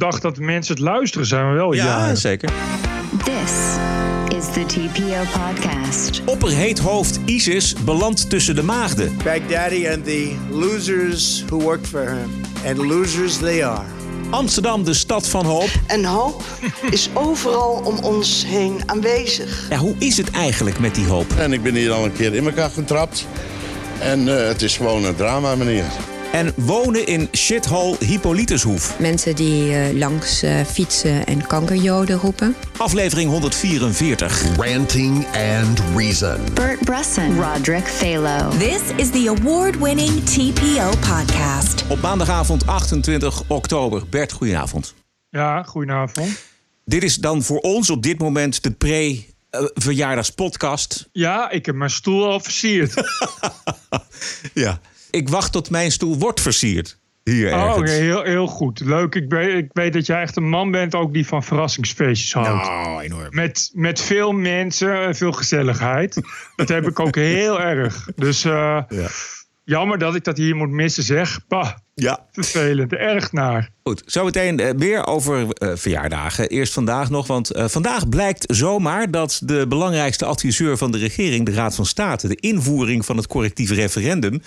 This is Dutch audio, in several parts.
dacht dat mensen het luisteren zijn, maar wel Ja, ja. zeker. This is the TPO podcast. Opperheet hoofd ISIS belandt tussen de maagden. Baghdadi and the losers who worked for him. And losers they are. Amsterdam, de stad van hoop. En hoop is overal om ons heen aanwezig. Ja, hoe is het eigenlijk met die hoop? En ik ben hier al een keer in elkaar getrapt. En eh, het is gewoon een drama, meneer. En wonen in shithole Hippolytushoef. Mensen die eh, langs eh, fietsen en kankerjoden roepen. Aflevering 144. Ranting and Reason. Bert Bresson, Roderick Phalo. This is the award winning TPO podcast. Op maandagavond 28 oktober. Bert, goedenavond. Ja, goedenavond. Dit is dan voor ons op dit moment de pre-verjaardagspodcast. Ja, ik heb mijn stoel al versierd. Ja. Ik wacht tot mijn stoel wordt versierd. Hier Oh, ergens. heel, heel goed. Leuk. Ik weet, ik weet dat jij echt een man bent ook die van verrassingsfeestjes houdt. Oh, enorm. Met, met veel mensen en veel gezelligheid. dat heb ik ook heel erg. Dus eh, Ja. jammer dat ik dat hier moet missen, zeg. Bah, Ja. vervelend. Erg naar. Goed, zometeen eh, weer over eh, verjaardagen. Eerst vandaag nog, want vandaag blijkt zomaar dat de belangrijkste adviseur van de regering, de Raad van State, de invoering van het correctieve referendum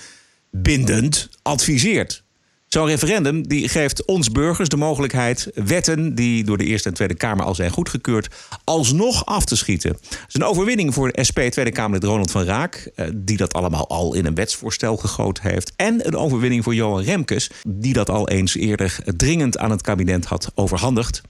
bindend adviseert. Zo'n referendum die geeft ons burgers de mogelijkheid wetten die door de Eerste en Tweede Kamer al zijn goedgekeurd, alsnog af te schieten. Het is een overwinning voor SP Tweede Kamerlid Ronald van Raak, eh, die dat allemaal al in een wetsvoorstel gegoten heeft. En een overwinning voor Johan Remkes, die dat al eens eerder dringend aan het kabinet had overhandigd.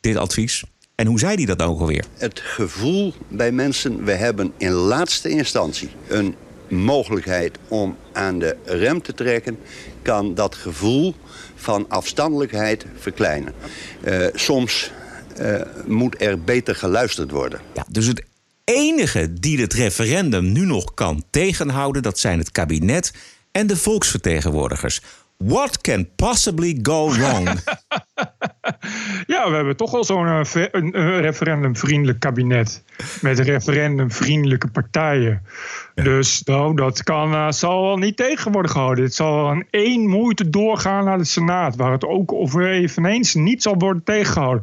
Dit advies. En hoe zei hij dat ook alweer? het gevoel bij mensen, we hebben in laatste instantie een mogelijkheid om aan de rem te trekken, kan dat gevoel van afstandelijkheid verkleinen. Eh, soms eh, moet er beter geluisterd worden. Ja, dus het enige die het referendum nu nog kan tegenhouden, dat zijn het kabinet en de volksvertegenwoordigers. What can possibly go wrong? Ja, we hebben toch al zo'n eh, ve- een, een referendumvriendelijk kabinet. Met referendumvriendelijke partijen. Dus nou, dat kan, eh, zal wel niet tegen worden gehouden. Het zal in één moeite doorgaan naar de Senaat. Waar het ook over eveneens niet zal worden tegengehouden.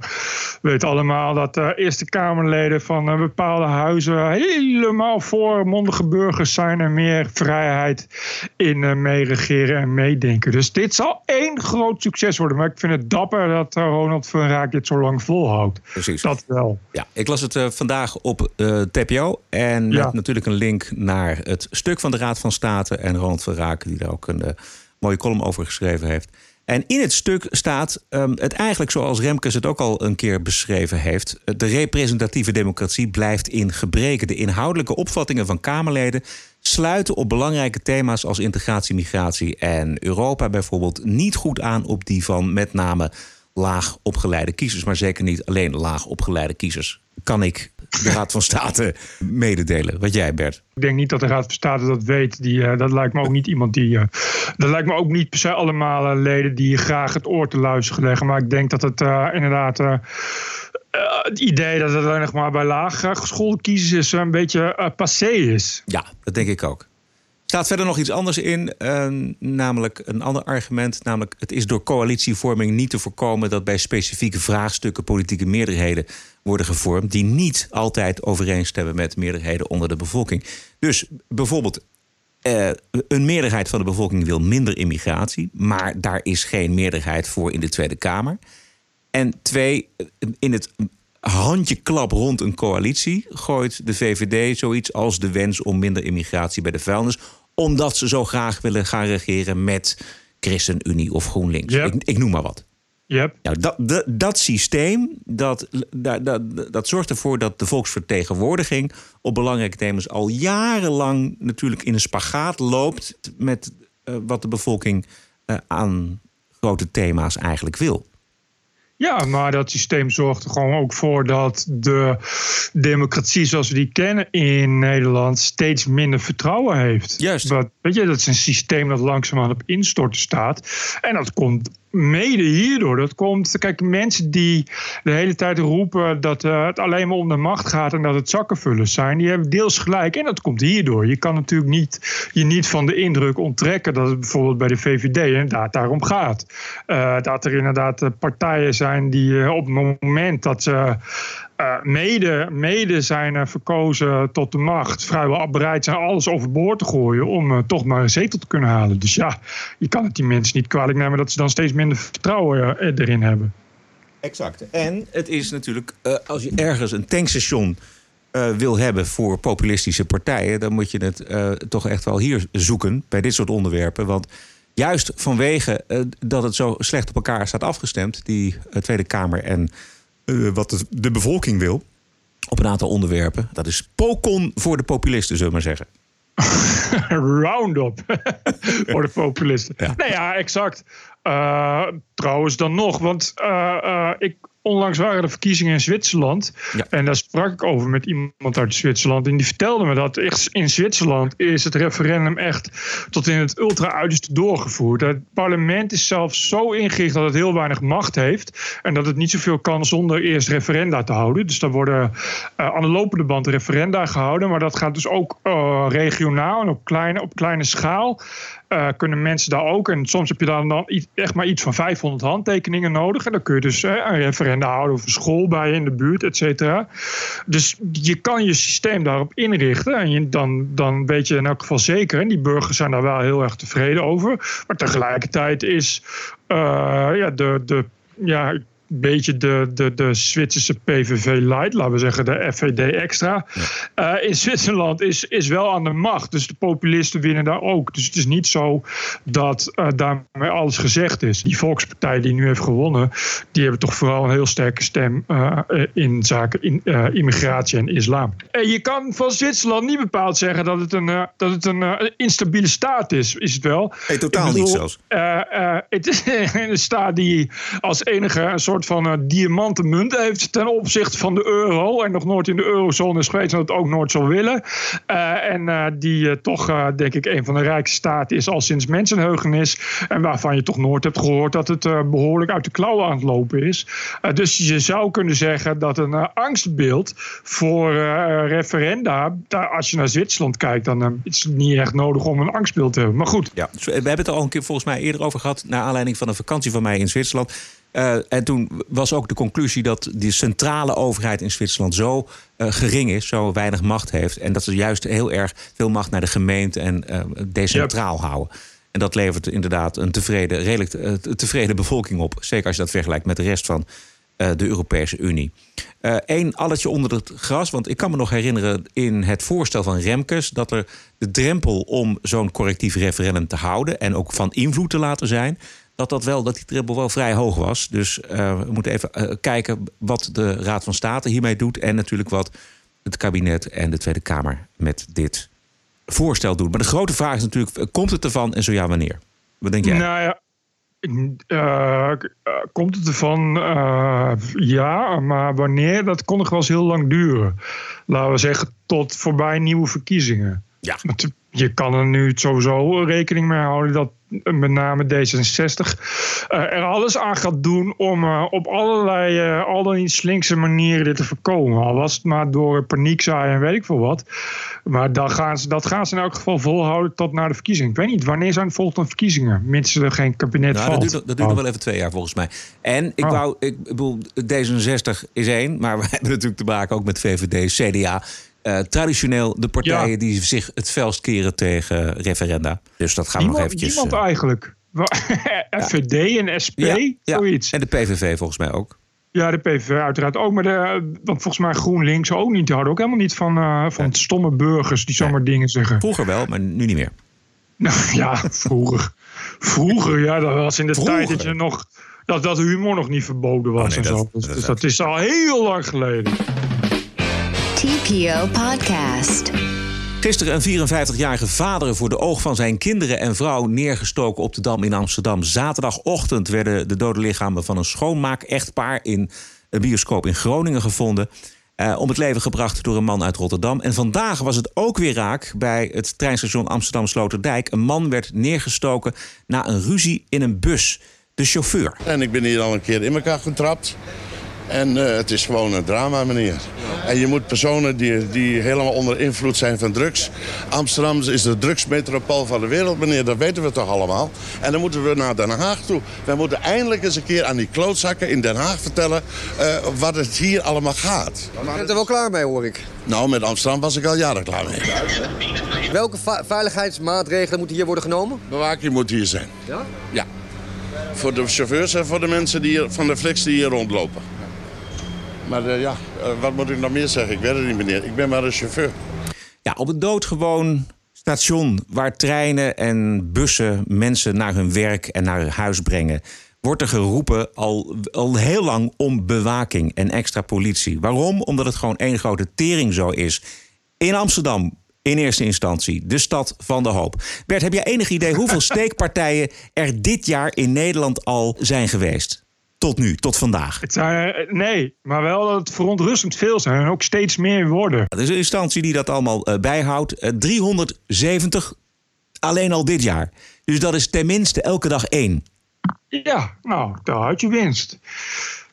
We weten allemaal dat de Eerste Kamerleden van eh, bepaalde huizen helemaal voor mondige burgers zijn. En meer vrijheid in eh, meeregeren en meedenken. Dus dit zal één groot succes worden. Maar ik vind het dapper dat eh, Ronald van Raak dit zo lang volhoudt. Precies. Dat wel. Ja, ik las het eh, vandaag op eh TPO. En Ja. met natuurlijk een link naar het stuk van de Raad van State. En Ronald van Raak, die daar ook een eh, mooie column over geschreven heeft. En in het stuk staat ehm, het eigenlijk zoals Remkes het ook al een keer beschreven heeft. De representatieve democratie blijft in gebreken. De inhoudelijke opvattingen van Kamerleden sluiten op belangrijke thema's als integratie, migratie en Europa bijvoorbeeld niet goed aan op die van met name laag opgeleide kiezers, maar zeker niet alleen laag opgeleide kiezers. Kan ik de Raad van State mededelen? Wat jij, Bert? Ik denk niet dat de Raad van State dat weet. Die, eh, dat lijkt me ook niet iemand die. eh, dat lijkt me ook niet per se allemaal eh, leden die graag het oor te luisteren leggen. Maar ik denk dat het inderdaad. het idee dat het alleen nog maar bij laag geschoolde kiezers is, een beetje passé is. Ja, dat denk ik ook. Staat verder nog iets anders in, eh, namelijk een ander argument. Namelijk, het is door coalitievorming niet te voorkomen dat bij specifieke vraagstukken politieke meerderheden worden gevormd die niet altijd overeenstemmen met meerderheden onder de bevolking. Dus bijvoorbeeld, eh, een meerderheid van de bevolking wil minder immigratie, maar daar is geen meerderheid voor in de Tweede Kamer. En twee, in het handjeklap rond een coalitie gooit de VVD zoiets als de wens om minder immigratie bij de vuilnis, omdat ze zo graag willen gaan regeren met ChristenUnie of GroenLinks. Yep. Ik, ik noem maar wat. Yep. Nou, dat, dat, dat systeem dat, dat, dat, dat zorgt ervoor dat de volksvertegenwoordiging op belangrijke thema's al jarenlang natuurlijk in een spagaat loopt met eh, wat de bevolking eh, aan grote thema's eigenlijk wil. Ja, maar dat systeem zorgt er gewoon ook voor dat de democratie zoals we die kennen in Nederland steeds minder vertrouwen heeft. Juist. Weet je, dat is een systeem dat langzaamaan op instorten staat. En dat komt mede hierdoor. Dat komt, kijk, mensen die de hele tijd roepen dat uh, het alleen maar om de macht gaat en dat het zakkenvullers zijn, die hebben deels gelijk. En dat komt hierdoor. Je kan natuurlijk niet, je niet van de indruk onttrekken dat het bijvoorbeeld bij de VVD inderdaad daarom gaat. Uh, dat er inderdaad partijen zijn die op het moment dat ze uh, mede, mede zijn uh, verkozen tot de macht, vrijwel bereid zijn alles overboord te gooien om uh, toch maar een zetel te kunnen halen. Dus ja, je kan het die mensen niet kwalijk nemen dat ze dan steeds minder vertrouwen erin hebben. Exact. En het is natuurlijk, als je ergens een tankstation wil hebben voor populistische partijen, dan moet je het toch echt wel hier zoeken bij dit soort onderwerpen. Want juist vanwege dat het zo slecht op elkaar staat afgestemd, die Tweede Kamer en uh, wat de, de, bevolking wil op een aantal onderwerpen. Dat is pokon voor de populisten, zullen we maar zeggen. Roundup voor de populisten. Ja. Nee, ja, exact. Uh, trouwens dan nog, want uh, ik onlangs waren de verkiezingen in Zwitserland. En daar sprak ik over met iemand uit Zwitserland. En die vertelde me dat in Zwitserland is het referendum echt tot in het ultra-uiterste doorgevoerd. Het parlement is zelfs zo ingericht dat het heel weinig macht heeft. En dat het niet zoveel kan zonder eerst referenda te houden. Dus daar worden uh, aan de lopende band referenda gehouden. Maar dat gaat dus ook uh, regionaal en op kleine, op kleine schaal. Uh, kunnen mensen daar ook. En soms heb je dan, dan echt maar iets van 500 handtekeningen nodig. En dan kun je dus een referenda houden over school bij je in de buurt, et cetera. Dus je kan je systeem daarop inrichten. En je, dan, dan weet je in elk geval zeker. En die burgers zijn daar wel heel erg tevreden over. Maar tegelijkertijd is uh, ja, de, de ja, beetje de, de, de Zwitserse PVV light, laten we zeggen de FVD extra. Uh, in Zwitserland is, is wel aan de macht. Dus de populisten winnen daar ook. Dus het is niet zo dat uh, daarmee alles gezegd is. Die volkspartij die nu heeft gewonnen, die hebben toch vooral een heel sterke stem uh, in zaken in, immigratie en islam. En je kan van Zwitserland niet bepaald zeggen dat het een, dat het een instabiele staat is. Is het wel? Nee, totaal bedoel, niet zelfs. het is een staat die als enige een soort van een diamanten munt heeft ten opzichte van de euro. En nog nooit in de eurozone is geweest en dat ook nooit zal willen. Uh, en uh, die uh, toch, denk ik, een van de rijkste staten is al sinds mensenheugenis. En waarvan je toch nooit hebt gehoord dat het behoorlijk uit de klauwen aan het lopen is. dus je zou kunnen zeggen dat een angstbeeld voor referenda, daar, als je naar Zwitserland kijkt, dan is het niet echt nodig om een angstbeeld te hebben. Maar goed. Ja, we hebben het er al een keer volgens mij eerder over gehad, naar aanleiding van een vakantie van mij in Zwitserland. Uh, en toen was ook de conclusie dat die centrale overheid in Zwitserland zo uh, gering is, zo weinig macht heeft. En dat ze juist heel erg veel macht naar de gemeente en uh, decentraal yep. houden. En dat levert inderdaad een tevreden, redelijk tevreden bevolking op. Zeker als je dat vergelijkt met de rest van de Europese Unie. Eén alletje onder het gras, want ik kan me nog herinneren in het voorstel van Remkes dat er de drempel om zo'n correctief referendum te houden en ook van invloed te laten zijn, dat, dat, wel, dat die dribbel wel vrij hoog was. Dus uh, we moeten even uh, kijken wat de Raad van State hiermee doet. En natuurlijk wat het kabinet en de Tweede Kamer met dit voorstel doen. Maar de grote vraag is natuurlijk, komt het ervan en zo ja, wanneer? Wat denk jij? Nou ja, uh, komt het ervan? Uh, ja, maar wanneer? Dat kon nog wel eens heel lang duren. Laten we zeggen, tot voorbij nieuwe verkiezingen. Ja. Je kan er nu sowieso rekening mee houden dat met name D66, uh, er alles aan gaat doen om uh, op allerlei, uh, al dan niet slinkse manieren dit te voorkomen. Al was het maar door paniek zaaien en weet ik veel wat. Maar dan gaan ze, dat gaan ze in elk geval volhouden tot na de verkiezingen. Ik weet niet, wanneer zijn de volgende verkiezingen? Mits er geen kabinet nou, valt. Dat duurt, dat duurt nog wel even twee jaar volgens mij. En ik oh. wou, ik bedoel, D66 is één, maar we hebben natuurlijk te maken ook met VVD, CDA. Uh, traditioneel de partijen ja. die zich het felst keren tegen referenda. Dus dat gaan niemand, we nog eventjes... Niemand uh, eigenlijk. FVD en SP, ja, zoiets. En de PVV volgens mij ook. Ja, de PVV uiteraard ook. Maar de, want volgens mij GroenLinks ook niet. Die hadden ook helemaal niet van, uh, van stomme burgers die zomaar dingen zeggen. Vroeger wel, maar nu niet meer. Nou ja, vroeger. vroeger, ja, dat was in de vroeger. tijd dat je nog... Dat, dat humor nog niet verboden was oh nee, en dat, zo. Dus, dat, dus dat is al heel lang geleden. TPO Podcast. Gisteren een 54-jarige vader voor de oog van zijn kinderen en vrouw neergestoken op de Dam in Amsterdam. Zaterdagochtend werden de dode lichamen van een schoonmaak-echtpaar in een bioscoop in Groningen gevonden. Uh, om het leven gebracht door een man uit Rotterdam. En vandaag was het ook weer raak bij het treinstation Amsterdam-Sloterdijk. Een man werd neergestoken na een ruzie in een bus. de chauffeur. En ik ben hier al een keer in elkaar getrapt. En uh, het is gewoon een drama, meneer. En je moet personen die, die helemaal onder invloed zijn van drugs. Amsterdam is de drugsmetropool van de wereld, meneer. Dat weten we toch allemaal. En dan moeten we naar Den Haag toe. We moeten eindelijk eens een keer aan die klootzakken in Den Haag vertellen... Uh, wat het hier allemaal gaat. Je bent er wel klaar mee, hoor ik. Nou, met Amsterdam was ik al jaren klaar mee. Welke veiligheidsmaatregelen moeten hier worden genomen? Bewaking moet hier zijn. Ja? Ja. Voor de chauffeurs en voor de mensen die hier, van de flex die hier rondlopen. Maar uh, ja, uh, wat moet ik nog meer zeggen? Ik weet het niet, meneer. Ik ben maar een chauffeur. Ja, op een doodgewoon station waar treinen en bussen mensen naar hun werk en naar huis brengen, wordt er geroepen al, al heel lang om bewaking en extra politie. Waarom? Omdat het gewoon één grote tering zo is. In Amsterdam, in eerste instantie, de stad van de hoop. Bert, heb jij enig idee hoeveel steekpartijen er dit jaar in Nederland al zijn geweest? Tot nu, tot vandaag. Het zijn, nee, maar wel dat het verontrustend veel zijn en ook steeds meer worden. Er is een instantie die dat allemaal uh, bijhoudt. Uh, 370 alleen al dit jaar. Dus dat is tenminste elke dag één. Ja, nou, daar had je winst.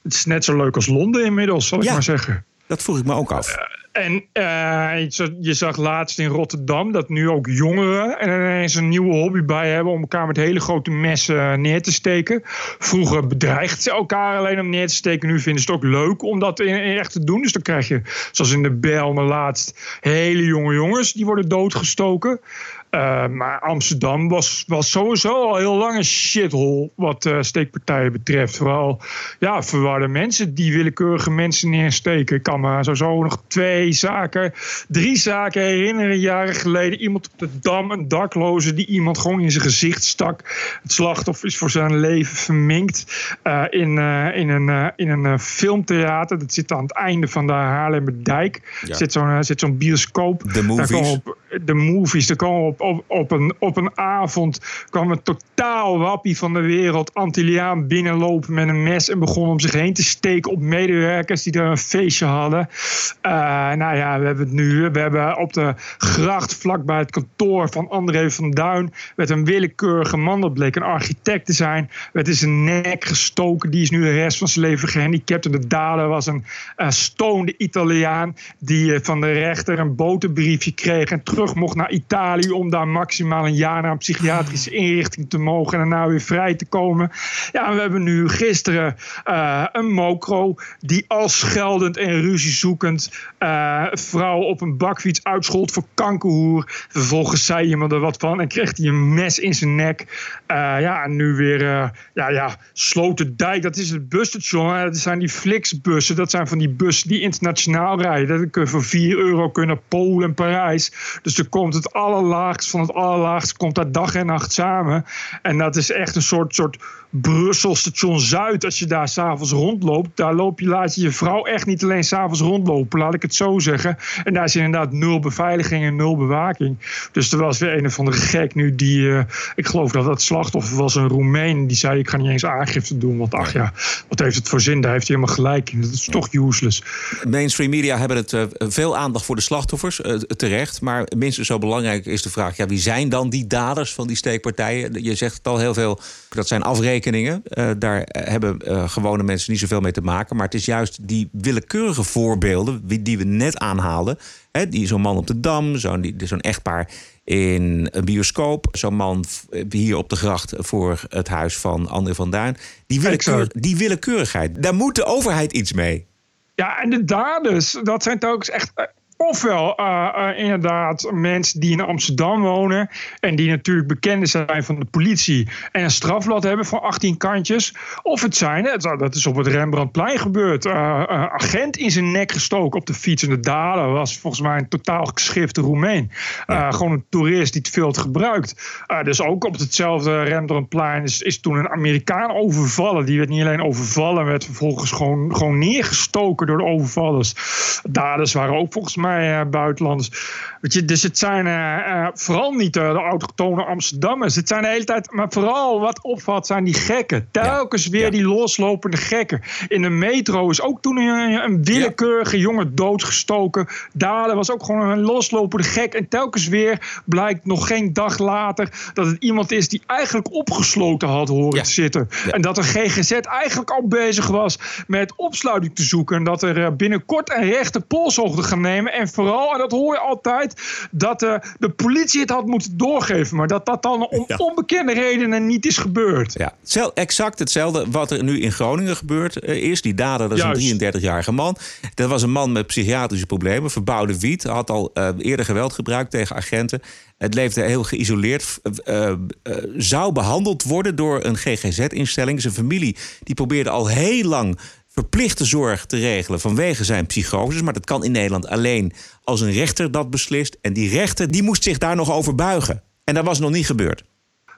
Het is net zo leuk als Londen inmiddels, zal ik maar zeggen. Dat vroeg ik me ook af. En uh, je zag laatst in Rotterdam dat nu ook jongeren er ineens een nieuwe hobby bij hebben om elkaar met hele grote messen neer te steken. Vroeger bedreigden ze elkaar alleen om neer te steken. Nu vinden ze het ook leuk om dat in echt te doen. Dus dan krijg je, zoals in de Bijlmer laatst, hele jonge jongens die worden doodgestoken. Uh, maar Amsterdam was, was sowieso al heel lang een shithole wat uh, steekpartijen betreft. Vooral ja, verwarde mensen die willekeurige mensen neersteken. Ik kan me sowieso nog twee zaken, drie zaken herinneren. Jaren geleden iemand op de Dam, een dakloze, die iemand gewoon in zijn gezicht stak. Het slachtoffer is voor zijn leven verminkt uh, in, in een, in een filmtheater. Dat zit aan het einde van de Haarlemmerdijk. Ja. Zit zo'n zit zo'n bioscoop. De movies. Op, de movies, daar komen op op, op, een, op een avond kwam een totaal wappie van de wereld, Antilliaan, binnenlopen met een mes en begon om zich heen te steken op medewerkers die daar een feestje hadden. Uh, nou ja, we hebben het nu. We hebben op de gracht vlakbij het kantoor van André van Duin werd een willekeurige man, dat bleek een architect te zijn, werd in zijn nek gestoken. Die is nu de rest van zijn leven gehandicapt. En de dader was een uh, Italiaan die uh, van de rechter een boterbriefje kreeg en terug mocht naar Italië om daar maximaal een jaar naar een psychiatrische inrichting te mogen en daarna weer vrij te komen. Ja, we hebben nu gisteren uh, een mokro die al scheldend en ruziezoekend uh, vrouw op een bakfiets uitschold voor kankerhoer. Vervolgens zei iemand er wat van en kreeg hij een mes in zijn nek. Uh, ja, en nu weer, ja, ja, Sloterdijk, dat is het busstation. Dat zijn die Flixbussen. Dat zijn van die bussen die internationaal rijden. Dat kun je voor 4 euro kunnen naar Polen en Parijs. Dus er komt het van het allerlaagst komt daar dag en nacht samen. En dat is echt een soort, soort Brussel station Zuid. Als je daar s'avonds rondloopt, daar loop je, laat je je vrouw echt niet alleen s'avonds rondlopen, laat ik het zo zeggen. En daar is inderdaad nul beveiliging en nul bewaking. Dus er was weer een of andere gek nu die, uh, ik geloof dat dat slachtoffer was een Roemeen, die zei ik ga niet eens aangifte doen, want ach ja, wat heeft het voor zin? Daar heeft hij helemaal gelijk in. Dat is toch useless. Mainstream media hebben het uh, veel aandacht voor de slachtoffers, uh, terecht. Maar minstens zo belangrijk is de vraag, ja, wie zijn dan die daders van die steekpartijen? Je zegt het al heel veel, dat zijn afrekeningen. Uh, daar hebben uh, gewone mensen niet zoveel mee te maken. Maar het is juist die willekeurige voorbeelden die we net aanhaalden. Hè, die zo'n man op de Dam, zo'n zo'n echtpaar in een bioscoop. Zo'n man hier op de gracht voor het huis van André van Duin. Die, willekeur, die willekeurigheid, daar moet de overheid iets mee. Ja, en de daders, dat zijn toch echt ofwel uh, uh, inderdaad mensen die in Amsterdam wonen en die natuurlijk bekend zijn van de politie en een strafblad hebben van 18 kantjes. Of het zijn, dat is op het Rembrandtplein gebeurd, uh, agent in zijn nek gestoken op de fiets. En de dader was volgens mij een totaal geschifte Roemeen. Gewoon een toerist die het veel gebruikt. dus ook op hetzelfde Rembrandtplein is, is toen een Amerikaan overvallen. Die werd niet alleen overvallen, werd vervolgens gewoon, gewoon neergestoken door de overvallers. Daders waren ook volgens mij mij uh, buitenlanders. Weet je, dus het zijn uh, vooral niet de autochtone Amsterdammers. Het zijn de hele tijd, maar vooral wat opvalt zijn die gekken. Telkens weer die loslopende gekken. In de metro is ook toen een, een willekeurige jongen doodgestoken. Dalen was ook gewoon een loslopende gek. En telkens weer blijkt nog geen dag later dat het iemand is die eigenlijk opgesloten had horen te zitten. En dat de GGZ eigenlijk al bezig was met opsluiting te zoeken. En dat er binnenkort een rechte polshoogte gaan nemen. En vooral, en dat hoor je altijd, dat de, de politie het had moeten doorgeven. Maar dat dat dan om onbekende redenen niet is gebeurd. Ja, exact hetzelfde wat er nu in Groningen gebeurt uh, is. Die dader, dat is een 33-jarige man. Dat was een man met psychiatrische problemen, verbouwde wiet. Had al uh, eerder geweld gebruikt tegen agenten. Het leefde heel geïsoleerd. Uh, zou behandeld worden door een GGZ-instelling. Zijn familie die probeerde al heel lang verplichte zorg te regelen vanwege zijn psychoses. Maar dat kan in Nederland alleen als een rechter dat beslist. En die rechter die moest zich daar nog over buigen. En dat was nog niet gebeurd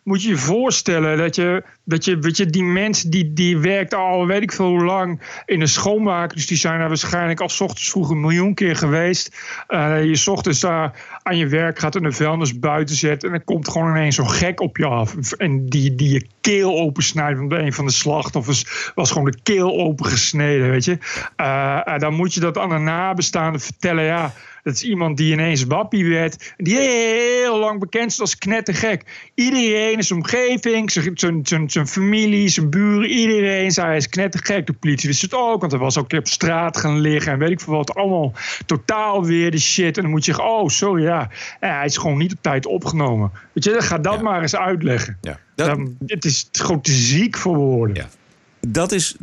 moet je je voorstellen dat je, dat je, weet je die mensen die, die werkt al weet ik veel hoe lang in de schoonmaak. Dus die zijn er waarschijnlijk al ochtends vroeg een miljoen keer geweest. Uh, je ochtends daar aan je werk gaat en de vuilnis buiten zet. En dan komt gewoon ineens zo'n gek op je af. En die, die je keel opensnijdt. Want een van de slachtoffers was gewoon de keel opengesneden, weet je. Uh, dan moet je dat aan de nabestaanden vertellen. Ja, dat is iemand die ineens wappie werd. Die heel lang bekend is als knettergek. Iedereen in zijn omgeving, zijn, familie, zijn buren, iedereen zei hij is knettergek. De politie wist het ook, want hij was ook op straat gaan liggen en weet ik veel wat. Allemaal totaal weer de shit. En dan moet je zeggen, oh sorry ja, hij is gewoon niet op tijd opgenomen. Weet je, ga dat maar eens uitleggen. Ja. Dat... het is gewoon te ziek voor woorden. Ja. Dat is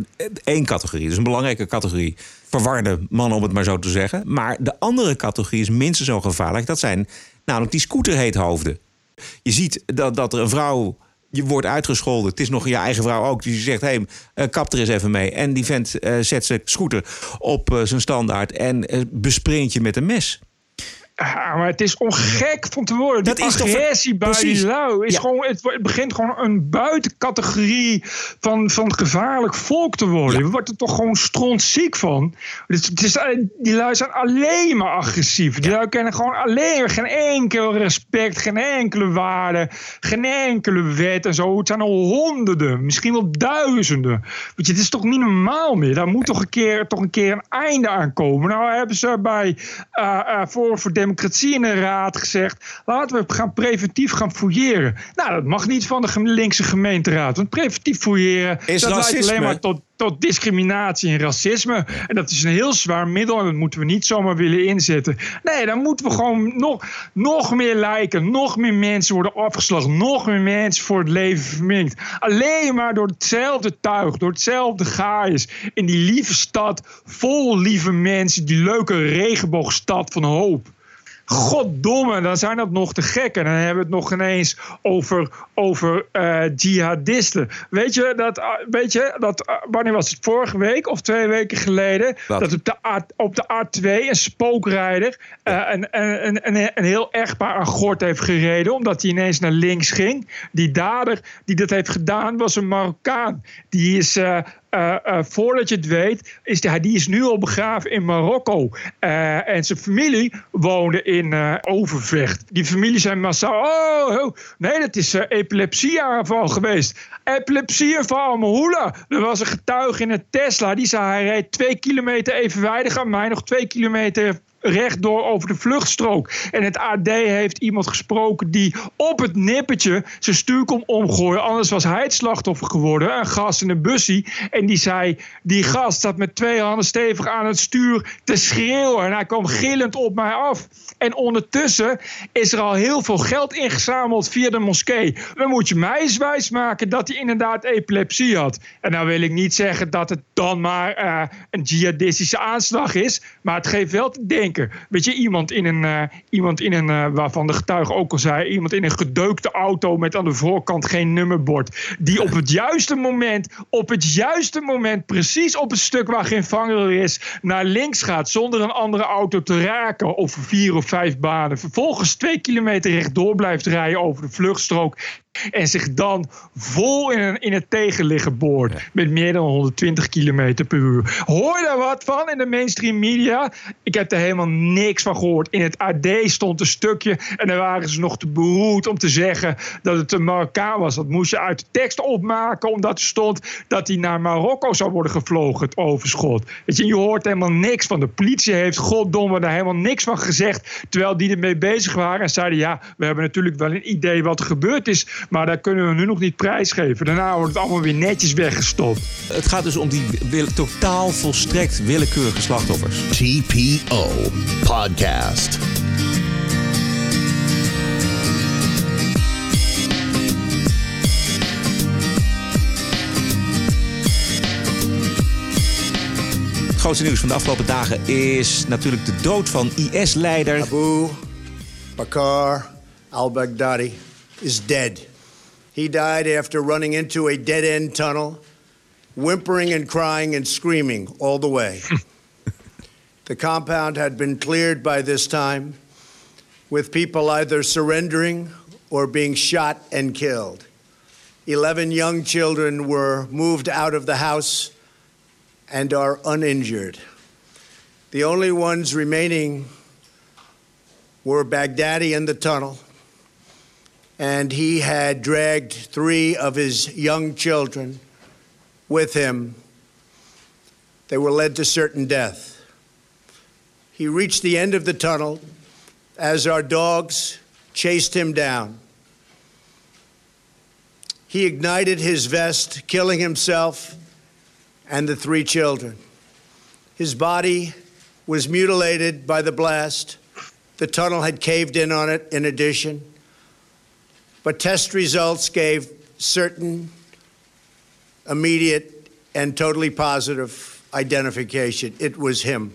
één categorie, dat is een belangrijke categorie verwarde mannen, om het maar zo te zeggen. Maar de andere categorie is minstens zo gevaarlijk. Dat zijn namelijk die scooterheethoofden. Je ziet dat, dat er een vrouw je wordt uitgescholden. Het is nog je eigen vrouw ook. Die zegt, hey, uh, kap er eens even mee. En die vent uh, zet zijn scooter op uh, zijn standaard... en besprint je met een mes. Ja, maar het is ongek van te worden. Dat is agressie bij die lui is gewoon, het, begint gewoon een buitencategorie van, van gevaarlijk volk te worden. Je wordt er toch gewoon strontziek van. Dus het is, eh, die lui zijn alleen maar agressief. Die lui kennen gewoon alleen geen enkel respect, geen enkele waarde, geen enkele wet en zo. Het zijn al honderden, misschien wel duizenden. Weet je, het is toch niet normaal meer. Daar moet toch een keer, toch een, keer een einde aan komen. Nou hebben ze bij uh, uh, voor, voor democratie in de raad gezegd: laten we gaan preventief gaan fouilleren. Nou, dat mag niet van de linkse gemeenteraad. Want preventief fouilleren is dat leidt alleen maar tot, tot discriminatie en racisme. En dat is een heel zwaar middel en dat moeten we niet zomaar willen inzetten. Nee, dan moeten we gewoon nog, nog meer lijken, nog meer mensen worden afgeslagen, nog meer mensen voor het leven verminkt. Alleen maar door hetzelfde tuig, door hetzelfde gaaiers in die lieve stad, vol lieve mensen, die leuke regenboogstad van hoop. Goddomme, dan zijn dat nog te gek. En dan hebben we het nog ineens over, over uh, jihadisten. Weet je, dat, uh, weet je dat, uh, wanneer was het? Vorige week of twee weken geleden. Dat, dat op, de A, op de A2 een spookrijder een, een, een, een heel echtpaar aan gort heeft gereden. Omdat hij ineens naar links ging. Die dader die dat heeft gedaan was een Marokkaan. Die is uh, uh, voordat je het weet, is die, die is nu al begraven in Marokko. Uh, en zijn familie woonde in Overvecht. Die familie zijn massaal. Oh, oh nee, dat is epilepsieaanval geweest. Epilepsieaanval, Mahula. Er was een getuige in een Tesla. Die zei hij reed twee kilometer evenwijdig aan mij, nog twee kilometer rechtdoor over de vluchtstrook. En het AD heeft iemand gesproken die op het nippertje zijn stuur kon omgooien. Anders was hij het slachtoffer geworden. Een gast in een bussie. En die zei, die gast zat met twee handen stevig aan het stuur te schreeuwen. En hij kwam gillend op mij af. En ondertussen is er al heel veel geld ingezameld via de moskee. Dan moet je mij eens wijsmaken dat hij inderdaad epilepsie had. En nou wil ik niet zeggen dat het dan maar uh, een jihadistische aanslag is. Maar het geeft wel te denken Weet je, iemand in een, uh, iemand in een uh, waarvan de getuige ook al zei, iemand in een gedeukte auto met aan de voorkant geen nummerbord. Die op het juiste moment, op het juiste moment, precies op het stuk waar geen vanger is, naar links gaat zonder een andere auto te raken over vier of vijf banen. Vervolgens twee kilometer rechtdoor blijft rijden over de vluchtstrook En zich dan vol in, een, in het tegenliggen boort. Met meer dan 120 km per uur. Hoor je daar wat van in de mainstream media? Ik heb er helemaal niks van gehoord. In het AD stond een stukje. En daar waren ze nog te beroerd om te zeggen dat het een Marokkaan was. Dat moest je uit de tekst opmaken. Omdat er stond dat hij naar Marokko zou worden gevlogen. Het overschot. Weet je, je hoort helemaal niks van. De politie heeft goddomme daar helemaal niks van gezegd. Terwijl die ermee bezig waren. En zeiden ja, we hebben natuurlijk wel een idee wat er gebeurd is. Maar dat kunnen we nu nog niet prijsgeven. Daarna wordt het allemaal weer netjes weggestopt. Het gaat dus om die wil, totaal volstrekt willekeurige slachtoffers. TPO Podcast. Het grootste nieuws van de afgelopen dagen is natuurlijk de dood van IS-leider Abu Bakr al-Baghdadi is dead. He died after running into a dead-end tunnel, whimpering and crying and screaming all the way. the compound had been cleared by this time, with people either surrendering or being shot and killed. Eleven young children were moved out of the house and are uninjured. The only ones remaining were Baghdadi in the tunnel, and he had dragged three of his young children with him. They were led to certain death. He reached the end of the tunnel as our dogs chased him down. He ignited his vest, killing himself and the three children. His body was mutilated by the blast. The tunnel had caved in on it, in addition. But test results gave certain, immediate, and totally positive identification. It was him.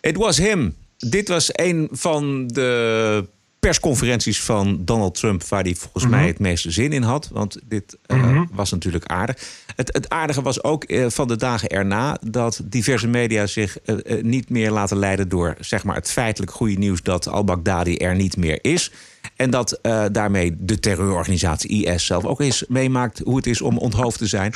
It was him. Dit was een van de persconferenties van Donald Trump waar hij volgens mij het meeste zin in had. Want dit uh, was natuurlijk aardig. Het, het aardige was ook uh, van de dagen erna dat diverse media zich uh, niet meer laten leiden door zeg maar, het feitelijk goede nieuws dat al-Baghdadi er niet meer is. En dat daarmee de terreurorganisatie IS zelf ook eens meemaakt hoe het is om onthoofd te zijn.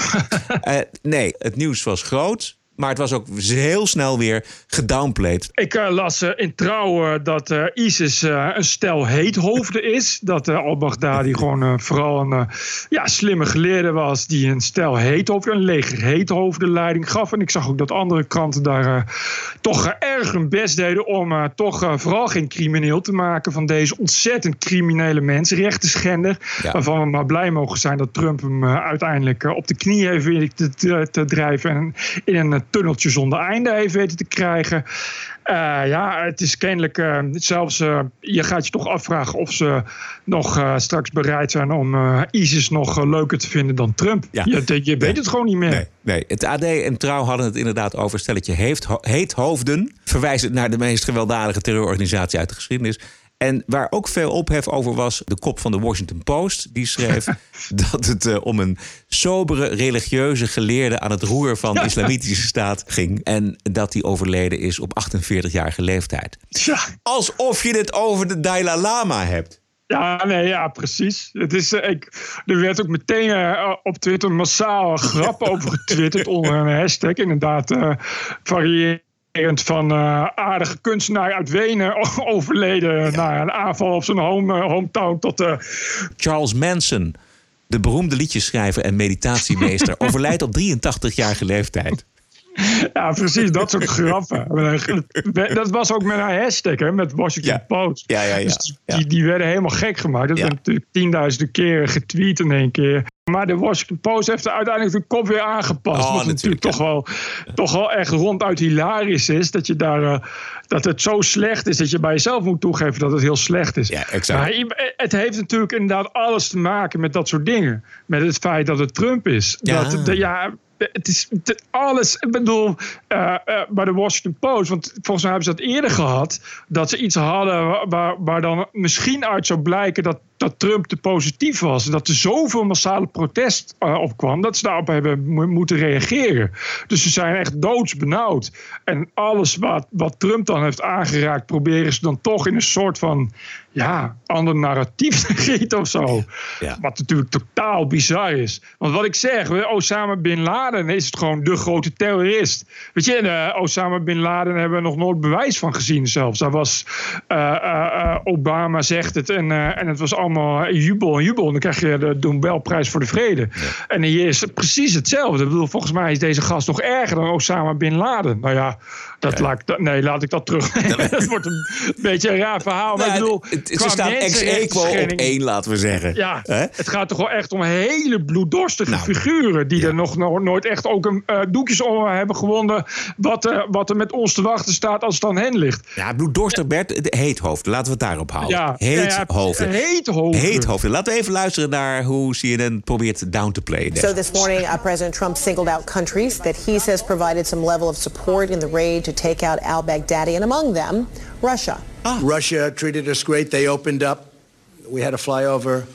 nee, het nieuws was groot. Maar het was ook heel snel weer gedownplayed. Ik uh, las uh, in trouw uh, dat ISIS een stel heethoofden is. Dat al-Baghdadi gewoon vooral een ja, slimme geleerde was... die een stel heethoofden, een leger heethoofden leiding gaf. En ik zag ook dat andere kranten daar toch erg hun best deden... om toch vooral geen crimineel te maken van deze ontzettend criminele mensenrechtenschender. Ja. Waarvan we maar blij mogen zijn dat Trump hem uiteindelijk op de knie heeft weer te, te, te drijven... en in een tunneltje zonder einde heeft weten te krijgen. Uh, ja, het is kennelijk uh, zelfs. Uh, je gaat je toch afvragen of ze nog straks bereid zijn om ISIS nog leuker te vinden dan Trump. Ja. Je, je weet nee. het gewoon niet meer. Nee, nee. Het AD en Trouw hadden het inderdaad over stelletje heeft, heet hoofden. Verwijzend naar de meest gewelddadige terreurorganisatie uit de geschiedenis. En waar ook veel ophef over was, de kop van de Washington Post. Die schreef dat het uh, om een sobere religieuze geleerde aan het roer van de islamitische staat ging. En dat die overleden is op 48-jarige leeftijd. Ja. Alsof je het over de Dalai Lama hebt. Ja, nee, ja, precies. Het is, uh, ik, er werd ook meteen uh, op Twitter massaal grappen over getwitterd onder een hashtag. Inderdaad, uh, varieert van uh, aardige kunstenaar uit Wenen overleden ja. na een aanval op zijn home, uh, hometown tot uh... Charles Manson, de beroemde liedjeschrijver en meditatiemeester, overlijdt op 83-jarige leeftijd. Ja, precies, dat soort grappen. Dat was ook met een hashtag, hè, met Washington ja. Post. Ja, ja, ja. Dus die, die werden helemaal gek gemaakt. Dat werd natuurlijk tienduizenden keer getweet in één keer. Maar de Washington Post heeft er uiteindelijk de kop weer aangepast. Oh, wat natuurlijk toch, wel, toch wel echt ronduit hilarisch is. Dat, je daar, uh, dat het zo slecht is dat je bij jezelf moet toegeven dat het heel slecht is. Ja, exact. Maar het heeft natuurlijk inderdaad alles te maken met dat soort dingen. Met het feit dat het Trump is. Ja. Dat, de, ja, het is alles. Ik bedoel, uh, uh, bij de Washington Post, want volgens mij hebben ze dat eerder gehad, dat ze iets hadden waar, waar dan misschien uit zou blijken dat dat Trump te positief was. En dat er zoveel massale protest uh, opkwam. dat ze daarop hebben mo moeten reageren. Dus ze zijn echt doodsbenauwd. En alles wat, wat Trump dan heeft aangeraakt. proberen ze dan toch in een soort van. Ja, ander narratief te gieten of zo. Ja. Wat natuurlijk totaal bizar is. Want wat ik zeg, Osama bin Laden is het gewoon de grote terrorist. Weet je, uh, Osama bin Laden hebben we nog nooit bewijs van gezien zelfs. Daar was uh, Obama zegt het en, en het was allemaal jubel en jubel. En dan krijg je de Nobelprijs voor de vrede. Ja. En hier is het precies hetzelfde. Ik bedoel, volgens mij is deze gast nog erger dan Osama bin Laden. Nou ja, dat Ja. laat, nee, laat ik dat terug. dat wordt een beetje een raar verhaal. Maar ik bedoel, het, ze staan ex equo op één, laten we zeggen. Ja, het gaat toch wel echt om hele bloeddorstige Nou, figuren. die er nog no- nooit echt ook een eh, doekjes om hebben gewonden. Wat, eh, wat er met ons te wachten staat als het aan hen ligt. Ja, bloeddorstig Bert, het heethoofden. Laten we het daarop houden. Ja, ja, ja, heethoofden. heethoofden. Heethoofden. Laten we even luisteren naar hoe CNN probeert down to play. So this morning, uh, President Trump singled out countries that he says provided some level of support in the raid to take out al-Baghdadi, and among them, Russia. Russia treated us great. They opened up. We had to fly over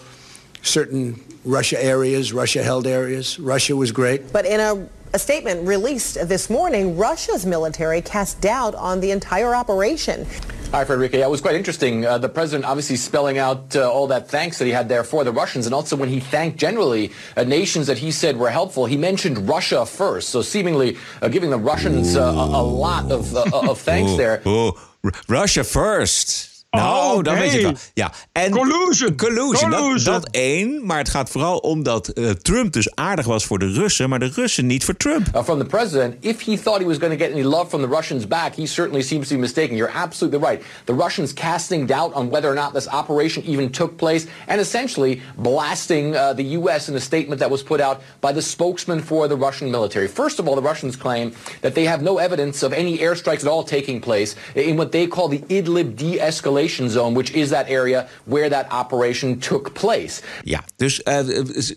certain Russia areas, Russia-held areas. Russia was great. But in a, a statement released this morning, Russia's military cast doubt on the entire operation. Hi, Frederica. Yeah, it was quite interesting. Uh, the president obviously spelling out uh, all that thanks that he had there for the Russians, and also when he thanked generally uh, nations that he said were helpful, he mentioned Russia first. So seemingly uh, giving the Russians uh, a, a lot of, uh, of thanks Oeh, there. oeh. R- Russia first. Nou, Oh, dan weet het wel. Ja. En Collusion. Collusion, dat, Collusion. dat één. Maar het gaat vooral om dat eh, Trump dus aardig was voor de Russen... maar de Russen niet voor Trump. uh, from the president. If he thought he was going to get any love from the Russians back, he certainly seems to be mistaken. You're absolutely right. The Russians casting doubt on whether or not this operation even took place and essentially blasting uh, the U.S. in a statement that was put out by the spokesman for the Russian military. First of all, the Russians claim that they have no evidence of any airstrikes at all taking place in what they call the Idlib de-escalation zone, which is that area where that operation took place. Ja, dus eh,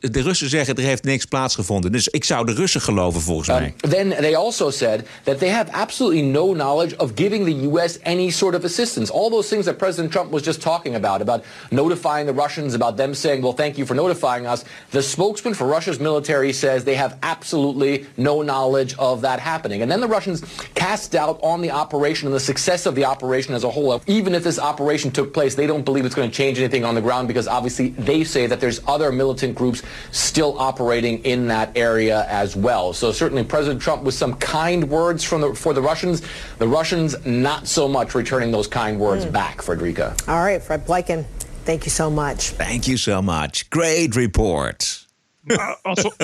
de Russen zeggen er heeft niks plaatsgevonden. Dus ik zou de Russen geloven volgens mij. Then they also said that they have absolutely no knowledge of giving the U.S. any sort of assistance. All those things that President Trump was just talking about, about notifying the Russians, about them saying, well, thank you for notifying us. The spokesman for Russia's military says they have absolutely no knowledge of that happening. And then the Russians cast doubt on the operation and the success of the operation as a whole. Even if this operation took place, they don't believe it's going to change anything on the ground because obviously they say that there's other militant groups still operating in that area as well. So certainly President Trump with some kind words from the, for the Russians. The Russians not so much returning those kind words hmm. back, Frederica. All right, Fred Blyken, thank you so much. Thank you so much. Great report. Alsof,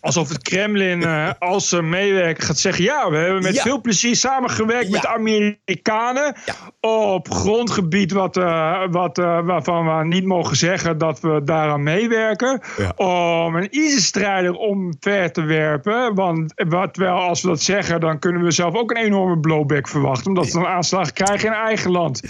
alsof het Kremlin, eh, als ze meewerken, gaat zeggen... ja, we hebben met Ja. veel plezier samengewerkt met de Amerikanen... op grondgebied wat, eh, wat, eh, waarvan we niet mogen zeggen dat we daaraan meewerken... om een ISIS-strijder omver te werpen. Want wat terwijl als we dat zeggen, dan kunnen we zelf ook een enorme blowback verwachten... omdat we een aanslag krijgen in eigen land.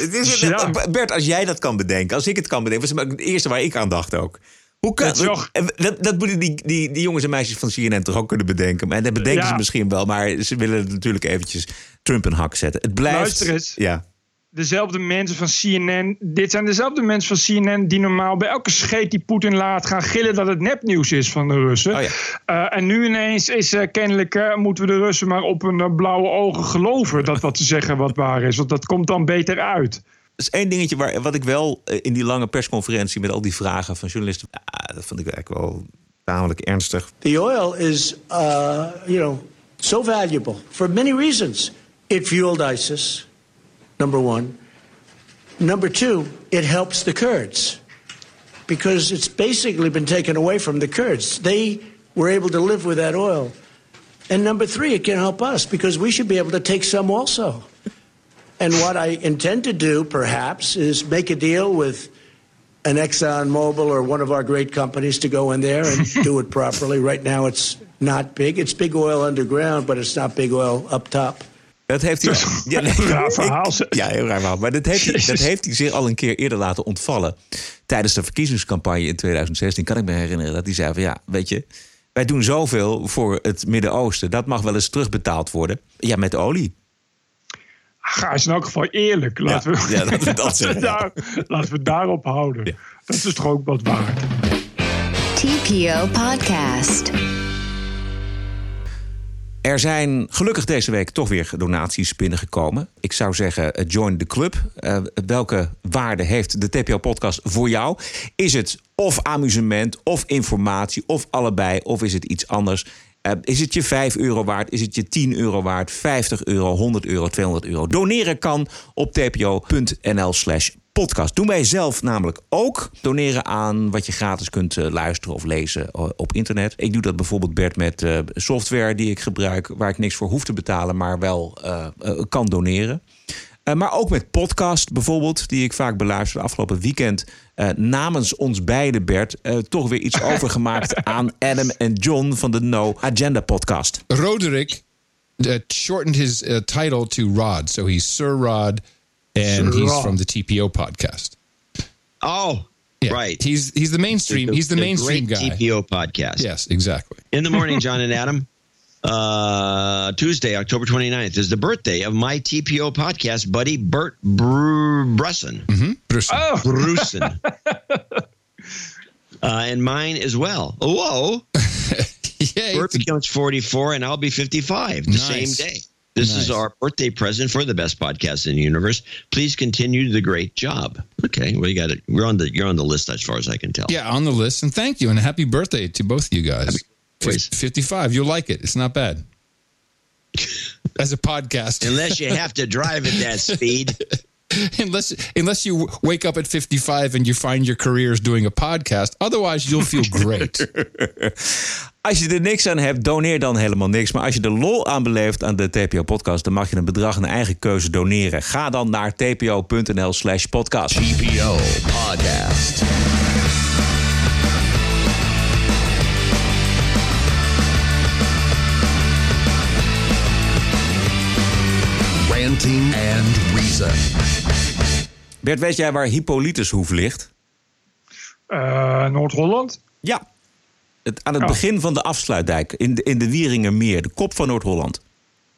Het is, Ja. Bert, als jij dat kan bedenken, als ik het kan bedenken, was het eerste waar ik aan dacht ook. Hoe kan, Dat toch- dat, dat moeten die, die, die jongens en meisjes van CNN toch ook kunnen bedenken. En dat bedenken Ja. ze misschien wel, maar ze willen natuurlijk eventjes Trump een hak zetten. Het blijft. Luister eens. Ja. dezelfde mensen van CNN. Dit zijn dezelfde mensen van CNN die normaal bij elke scheet die Poetin laat gaan gillen dat het nepnieuws is van de Russen. Oh ja. Eh, en nu ineens is eh, kennelijk eh, moeten we de Russen maar op hun eh, blauwe ogen geloven dat wat ze zeggen wat waar is. Want dat komt dan beter uit. Is één dingetje waar, wat ik wel eh, in die lange persconferentie met al die vragen van journalisten. ah, dat vond ik eigenlijk wel tamelijk ernstig. The oil is, uh, you know, so valuable for many reasons. It fueled ISIS, number one. Number two, it helps the Kurds because it's basically been taken away from the Kurds. They were able to live with that oil. And number three, it can help us because we should be able to take some also. And what I intend to do, perhaps, is make a deal with an ExxonMobil or one of our great companies to go in there and do it properly. Right now, it's not big. It's big oil underground, but it's not big oil up top. Dat heeft hij. Ja, nee, Raar verhaal, ik- ja, heel raar verhaal. Maar dat heeft, hij, dat heeft hij zich al een keer eerder laten ontvallen. Tijdens de verkiezingscampagne in 2016 kan ik me herinneren dat hij zei: van ja, weet je, wij doen zoveel voor het Midden-Oosten. Dat mag wel eens terugbetaald worden. Ja, met olie. Ga is in elk geval eerlijk. Laten we, ja, laten we dat zeggen, ja. daar, laten we het daarop houden. Dat is toch ook wat waard. TPO Podcast. Er zijn gelukkig deze week toch weer donaties binnengekomen. Ik zou zeggen, eh, join the club. Eh, welke waarde heeft de TPO-podcast voor jou? Is het of amusement, of informatie, of allebei, of is het iets anders? Eh, is het je 5 euro waard? Is het je 10 euro waard? 50 euro, 100 euro, 200 euro? Doneren kan op tpo.nl slash podcast. Doen wij zelf namelijk ook. Doneren aan wat je gratis kunt eh, luisteren of lezen eh, op internet. Ik doe dat bijvoorbeeld, Bert, met software die ik gebruik... waar ik niks voor hoef te betalen, maar wel kan doneren. Eh, maar ook met podcast bijvoorbeeld, die ik vaak beluister. Afgelopen weekend eh, namens ons beiden, Bert... eh, toch weer iets overgemaakt aan Adam en John van de No Agenda podcast. Roderick uh, shortened his uh, title to Rod, so he's Sir Rod, and Sir he's Rod. from the TPO podcast. Oh, right. He's he's the mainstream. he's the, mainstream great guy. TPO podcast. Yes, exactly. In the morning, John and Adam. Uh, Tuesday, October 29th is the birthday of my TPO podcast buddy, Bert Br- Brusson. Mm-hmm. Oh. Brussen. uh, and mine as well. Whoa. Bert becomes 44 and I'll be 55 the Nice. same day. This is our birthday present for the best podcast in the universe. Please continue the great job. Okay, well you got it. We're on the you're on the list as far as I can tell. Yeah, on the list, and thank you, and happy birthday to both of you guys. birthdays. Fif- Fifty-five. You'll like it. It's not bad. As a podcast, Unless you have to drive at that speed. unless unless you wake up at 55 and you find your career is doing a podcast. Otherwise, you'll feel great. Als je er niks aan hebt, doneer dan helemaal niks. Maar als je er lol aan beleeft aan de TPO-podcast... dan mag je een bedrag naar eigen keuze doneren. Ga dan naar tpo.nl slash podcast. TPO Podcast. And Reason. Bert, weet jij waar Hippolytushoef ligt? Eh, Noord-Holland? Ja. Het, aan het Ja. begin van de afsluitdijk. In de, in de Wieringermeer. De kop van Noord-Holland.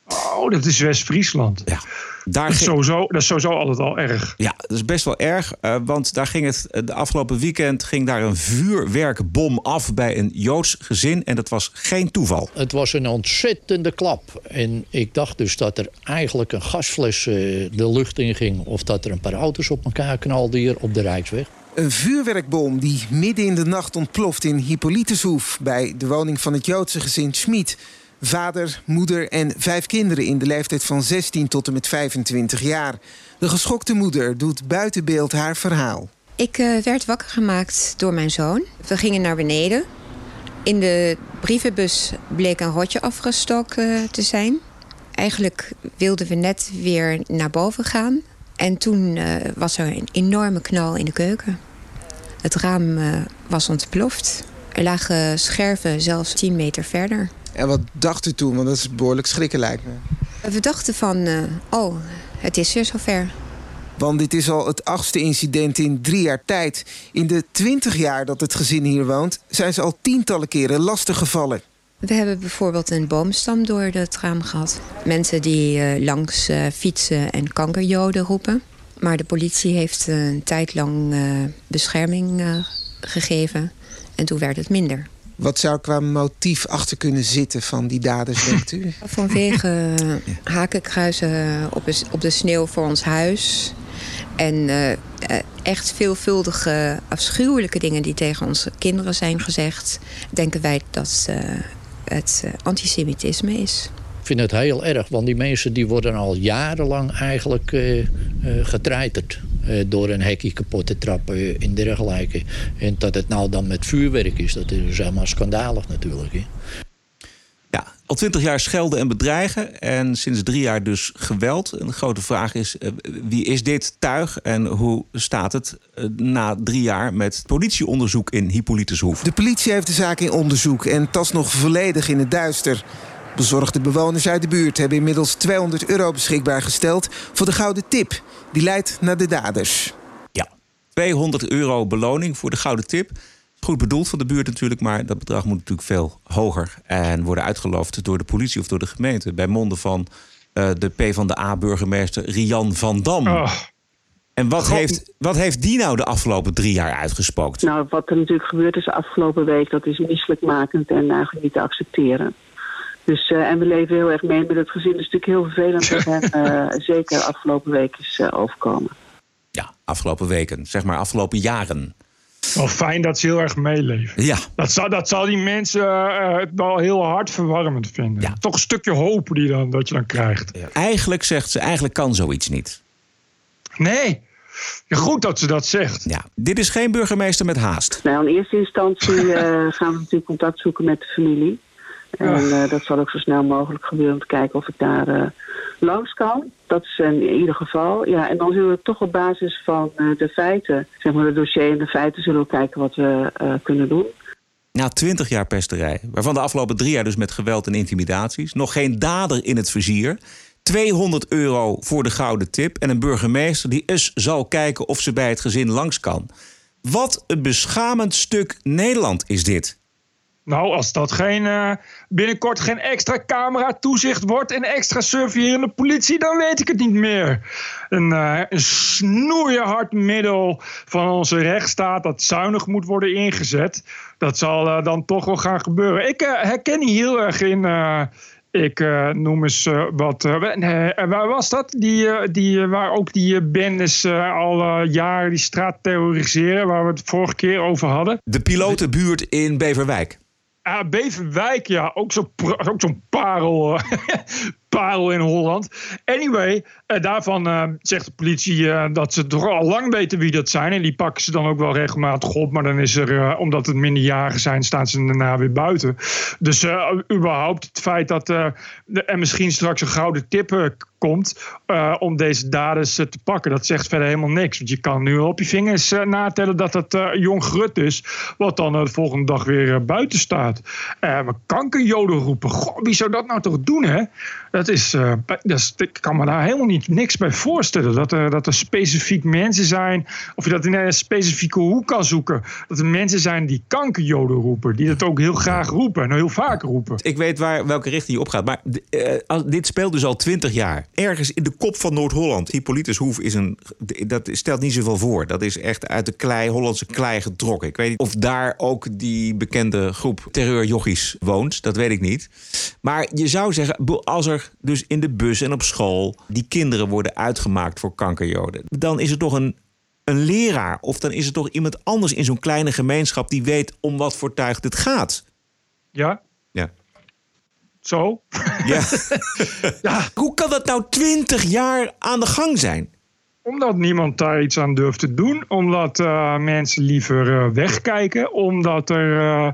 Oh, dat is West-Friesland. Ja. Daar Dat, is sowieso, dat is sowieso altijd al erg. Ja, dat is best wel erg. eh, want daar ging het eh, de afgelopen weekend ging daar een vuurwerkbom af bij een Joods gezin. En dat was geen toeval. Het was een ontzettende klap. En ik dacht dus dat er eigenlijk een gasfles eh, de lucht in ging... of dat er een paar auto's op elkaar knalden hier op de Rijksweg. Een vuurwerkbom die midden in de nacht ontploft in Hippolytushoef... bij de woning van het Joodse gezin Schmid. Vader, moeder en vijf kinderen in de leeftijd van 16 tot en met 25 jaar. De geschokte moeder doet buiten beeld haar verhaal. Ik eh, werd wakker gemaakt door mijn zoon. We gingen naar beneden. In de brievenbus bleek een rotje afgestoken te zijn. Eigenlijk wilden we net weer naar boven gaan. En toen eh, was er een enorme knal in de keuken. Het raam eh, was ontploft. Er lagen scherven zelfs 10 meter verder. En wat dacht u toen? Want dat is behoorlijk schrikken lijkt me. We dachten van, eh, oh, het is weer zover. Want dit is al het achtste incident in drie jaar tijd. In de twintig jaar dat het gezin hier woont... zijn ze al tientallen keren lastig gevallen. We hebben bijvoorbeeld een boomstam door het raam gehad. Mensen die eh, langs eh, fietsen en kankerjoden roepen. Maar de politie heeft eh, een tijd lang eh, bescherming eh, gegeven. En toen werd het minder. Wat zou qua motief achter kunnen zitten van die daders, denkt u? Vanwege eh, hakenkruizen op de, op de sneeuw voor ons huis. En eh, eh, echt veelvuldige afschuwelijke dingen die tegen onze kinderen zijn gezegd... denken wij dat eh, het eh, antisemitisme is. Ik vind het heel erg, want die mensen die worden al jarenlang eigenlijk eh, eh, getreiterd. Eh, door een hekje kapot te trappen en dergelijke. En dat het nou dan met vuurwerk is, dat is helemaal schandalig natuurlijk. Hè. Ja, al twintig jaar schelden en bedreigen. En sinds drie jaar dus geweld. En de grote vraag is, eh, wie is dit tuig? En hoe staat het eh, na drie jaar met politieonderzoek in Hippolytushoef? De politie heeft de zaak in onderzoek en tast nog volledig in het duister. Bezorgde bewoners uit de buurt hebben inmiddels 200 euro beschikbaar gesteld voor de gouden tip. Die leidt naar de daders. Ja, 200 euro beloning voor de gouden tip. Goed bedoeld van de buurt natuurlijk, maar dat bedrag moet natuurlijk veel hoger. En worden uitgeloofd door de politie of door de gemeente. Bij monden van eh, de PvdA-burgemeester Rian van Dam. Oh. En wat heeft, wat heeft die nou de afgelopen drie jaar uitgespookt? Nou, wat er natuurlijk gebeurd is de afgelopen week, dat is misselijkmakend en eigenlijk niet te accepteren. Dus, eh, en we leven heel erg mee met het gezin. Het is natuurlijk heel vervelend dat hem eh, zeker afgelopen week is eh, overkomen. Ja, afgelopen weken, zeg maar afgelopen jaren. Wel fijn dat ze heel erg meeleven. Ja. Dat zal, dat zal die mensen het wel heel hard verwarmend vinden. Toch een stukje hoop die dan, dat je dan krijgt. Eigenlijk zegt ze, eigenlijk kan zoiets niet. Nee. Ja, goed dat ze dat zegt. Ja, dit is geen burgemeester met haast. Nou, in eerste instantie eh, gaan we natuurlijk contact zoeken met de familie. En eh, dat zal ook zo snel mogelijk gebeuren om te kijken of ik daar eh, langs kan. Dat is in ieder geval. Ja, en dan zullen we toch op basis van eh, de feiten, zeg maar het dossier en de feiten, zullen we kijken wat we eh, kunnen doen. Na twintig jaar pesterij, waarvan de afgelopen drie jaar dus met geweld en intimidaties, nog geen dader in het vizier, 200 euro voor de gouden tip en een burgemeester die eens zal kijken of ze bij het gezin langs kan. Wat een beschamend stuk Nederland is dit. Nou, als dat geen, eh, binnenkort geen extra camera-toezicht wordt en extra surveillerende politie, dan weet ik het niet meer. Een, eh, een snoeihard middel van onze rechtsstaat dat zuinig moet worden ingezet. Dat zal eh, dan toch wel gaan gebeuren. Ik eh, herken hier heel erg in. eh, ik eh, noem eens eh, wat. eh, eh, waar was dat? Die, eh, die, eh, waar ook die eh, bendes eh, al eh, jaren die straat terroriseren, waar we het vorige keer over hadden. De pilotenbuurt in Beverwijk. Ah, Beverwijk, ja, ook zo'n ook zo'n parel, eh, parel in Holland. Anyway, eh, daarvan eh, zegt de politie dat ze toch al lang weten wie dat zijn. En die pakken ze dan ook wel regelmatig op. Maar dan is er, omdat het minderjarigen zijn, staan ze daarna weer buiten. Dus überhaupt het feit dat er misschien straks een gouden tip komt eh, om deze daders eh, te pakken, dat zegt verder helemaal niks. Want je kan nu op je vingers eh, natellen dat het jong grut is, wat dan de volgende dag weer buiten staat. Maar kankerjoden roepen, goh, wie zou dat nou toch doen, hè? Dat is, dat ik kan me daar helemaal niet niks bij voorstellen. Dat er, dat er specifiek mensen zijn, of je dat in een specifieke hoek kan zoeken. Dat er mensen zijn die kankerjoden roepen, die dat ook heel graag roepen en heel vaak roepen. Ik weet waar, welke richting je opgaat. Maar d- eh, als- dit speelt dus al twintig jaar. Ergens in de kop van Noord-Holland. Hippolytus Hoef is een. Dat stelt niet zoveel voor. Dat is echt uit de klei, Hollandse klei getrokken. Ik weet niet of daar ook die bekende groep terreurjochies woont. Dat weet ik niet. Maar je zou zeggen, als er dus in de bus en op school die kinderen worden uitgemaakt voor kankerjoden, dan is er toch een een leraar of dan is het toch iemand anders in zo'n kleine gemeenschap die weet om wat voor tuig dit gaat. Ja? Ja. Zo? Ja. Hoe kan dat nou twintig jaar aan de gang zijn? Omdat niemand daar iets aan durft te doen. Omdat eh, mensen liever eh, wegkijken. Omdat er eh,